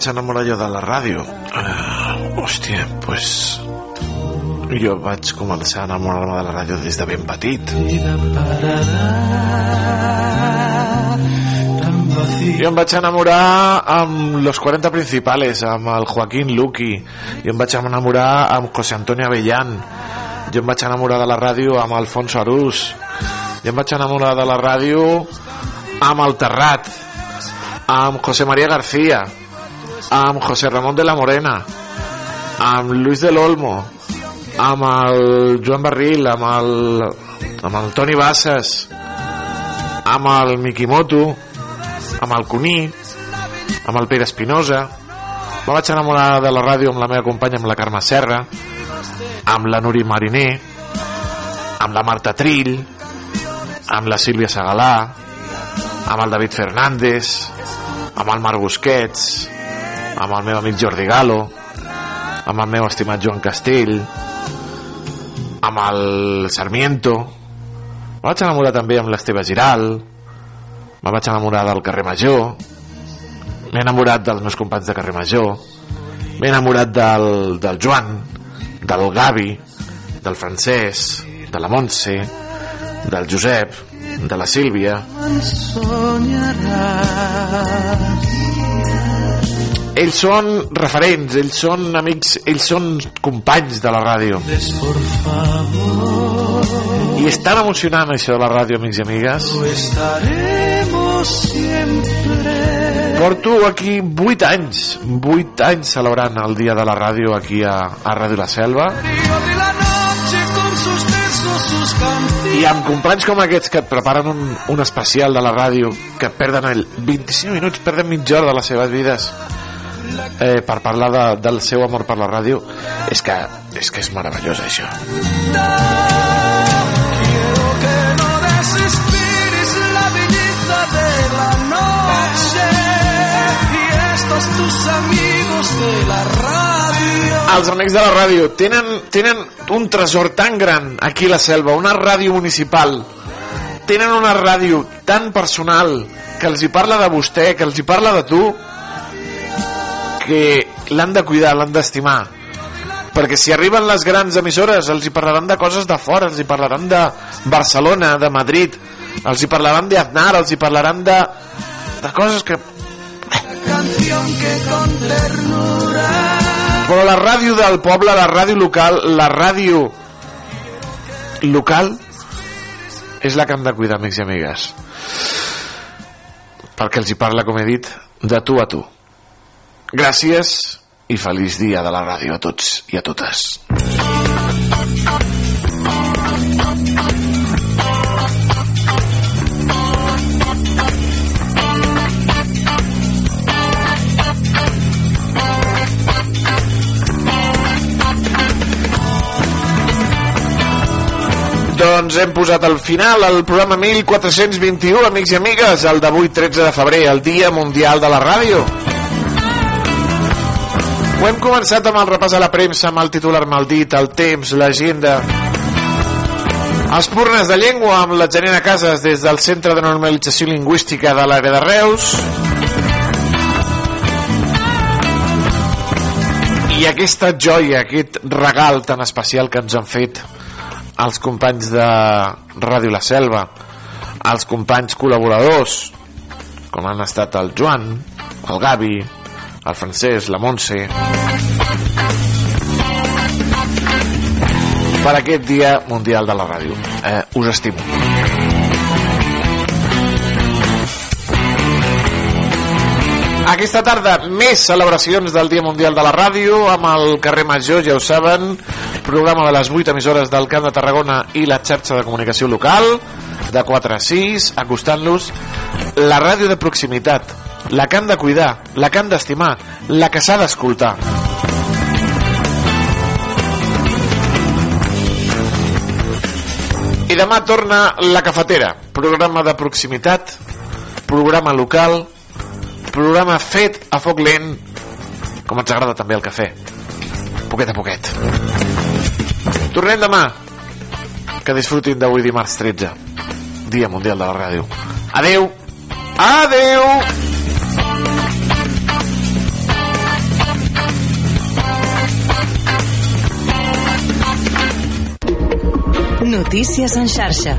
Vaig enamorar jo de la ràdio? Uh, hòstia, pues... Jo vaig començar a enamorar-me de la ràdio des de ben petit. Jo em vaig enamorar amb Los 40 Principales, amb el Joaquín Luqui. Jo em vaig enamorar amb José Antonio Avellán. Jo em vaig enamorar de la ràdio amb Alfonso Arús. Jo em vaig enamorar de la ràdio amb el Terrat, amb José María García, amb José Ramón de la Morena, amb Luis del Olmo, amb el Joan Barril, amb el, amb el Toni Bassas, amb el Mikimoto, amb el Cuní, amb el Pere Espinosa. Me vaig enamorar de la ràdio amb la meva companya, amb la Carme Serra, amb la Nuri Mariner, amb la Marta Trill, amb la Sílvia Segalà, amb el David Fernández, amb el Marc Busquets, amb el meu amic Jordi Galo, amb el meu estimat Joan Castell, amb el Sarmiento, me vaig enamorar també amb l'Esteve Giral, me vaig enamorar del carrer Major, m'he enamorat dels meus companys de carrer Major, m'he enamorat del, del Joan, del Gavi, del Francesc, de la Montse, del Josep, de la Sílvia, ells són referents, ells són amics, ells són companys de la ràdio. I és tan emocionant això de la ràdio, amics i amigues. Porto aquí 8 anys, 8 anys celebrant el dia de la ràdio aquí a, a Ràdio La Selva. I amb companys com aquests que et preparen un, un especial de la ràdio, que perden el 25 minuts, perden mitja hora de les seves vides eh, per parlar de, del seu amor per la ràdio, és que és, que és meravellós això. Que no desesperes la belleza de la noche. Y estos tus amigos de la radio. Els amics de la ràdio tenen, tenen un tresor tan gran aquí a la selva, una ràdio municipal. Tenen una ràdio tan personal que els hi parla de vostè, que els hi parla de tu, que l'han de cuidar, l'han d'estimar. Perquè si arriben les grans emissores els hi parlaran de coses de fora, els hi parlaran de Barcelona, de Madrid, els hi parlaran d'Aznar, els hi parlaran de, de coses que... Però la ràdio del poble, la ràdio local, la ràdio local és la que han de cuidar, amics i amigues. Perquè els hi parla, com he dit, de tu a tu. Gràcies i feliç dia de la ràdio a tots i a totes. Doncs hem posat al final el programa 1421, amics i amigues, el d'avui 13 de febrer, el Dia Mundial de la Ràdio. Ho hem començat amb el repàs a la premsa, amb el titular maldit, el temps, l'agenda... Espurnes de llengua amb la Janina Casas des del Centre de Normalització Lingüística de l'àrea de Reus. I aquesta joia, aquest regal tan especial que ens han fet els companys de Ràdio La Selva, els companys col·laboradors, com han estat el Joan, el Gavi, el Francesc, la Montse, per aquest Dia Mundial de la Ràdio. Eh, us estimo. Aquesta tarda, més celebracions del Dia Mundial de la Ràdio amb el carrer Major, ja ho saben, programa de les 8 emissores del Camp de Tarragona i la xarxa de comunicació local, de 4 a 6, acostant-los la ràdio de proximitat, la que han de cuidar, la que han d'estimar, la que s'ha d'escoltar. I demà torna La Cafetera, programa de proximitat, programa local, programa fet a foc lent, com ens agrada també el cafè, poquet a poquet. Tornem demà, que disfrutin d'avui dimarts 13, Dia Mundial de la Ràdio. Adeu! Adeu! Notícies en xarxa.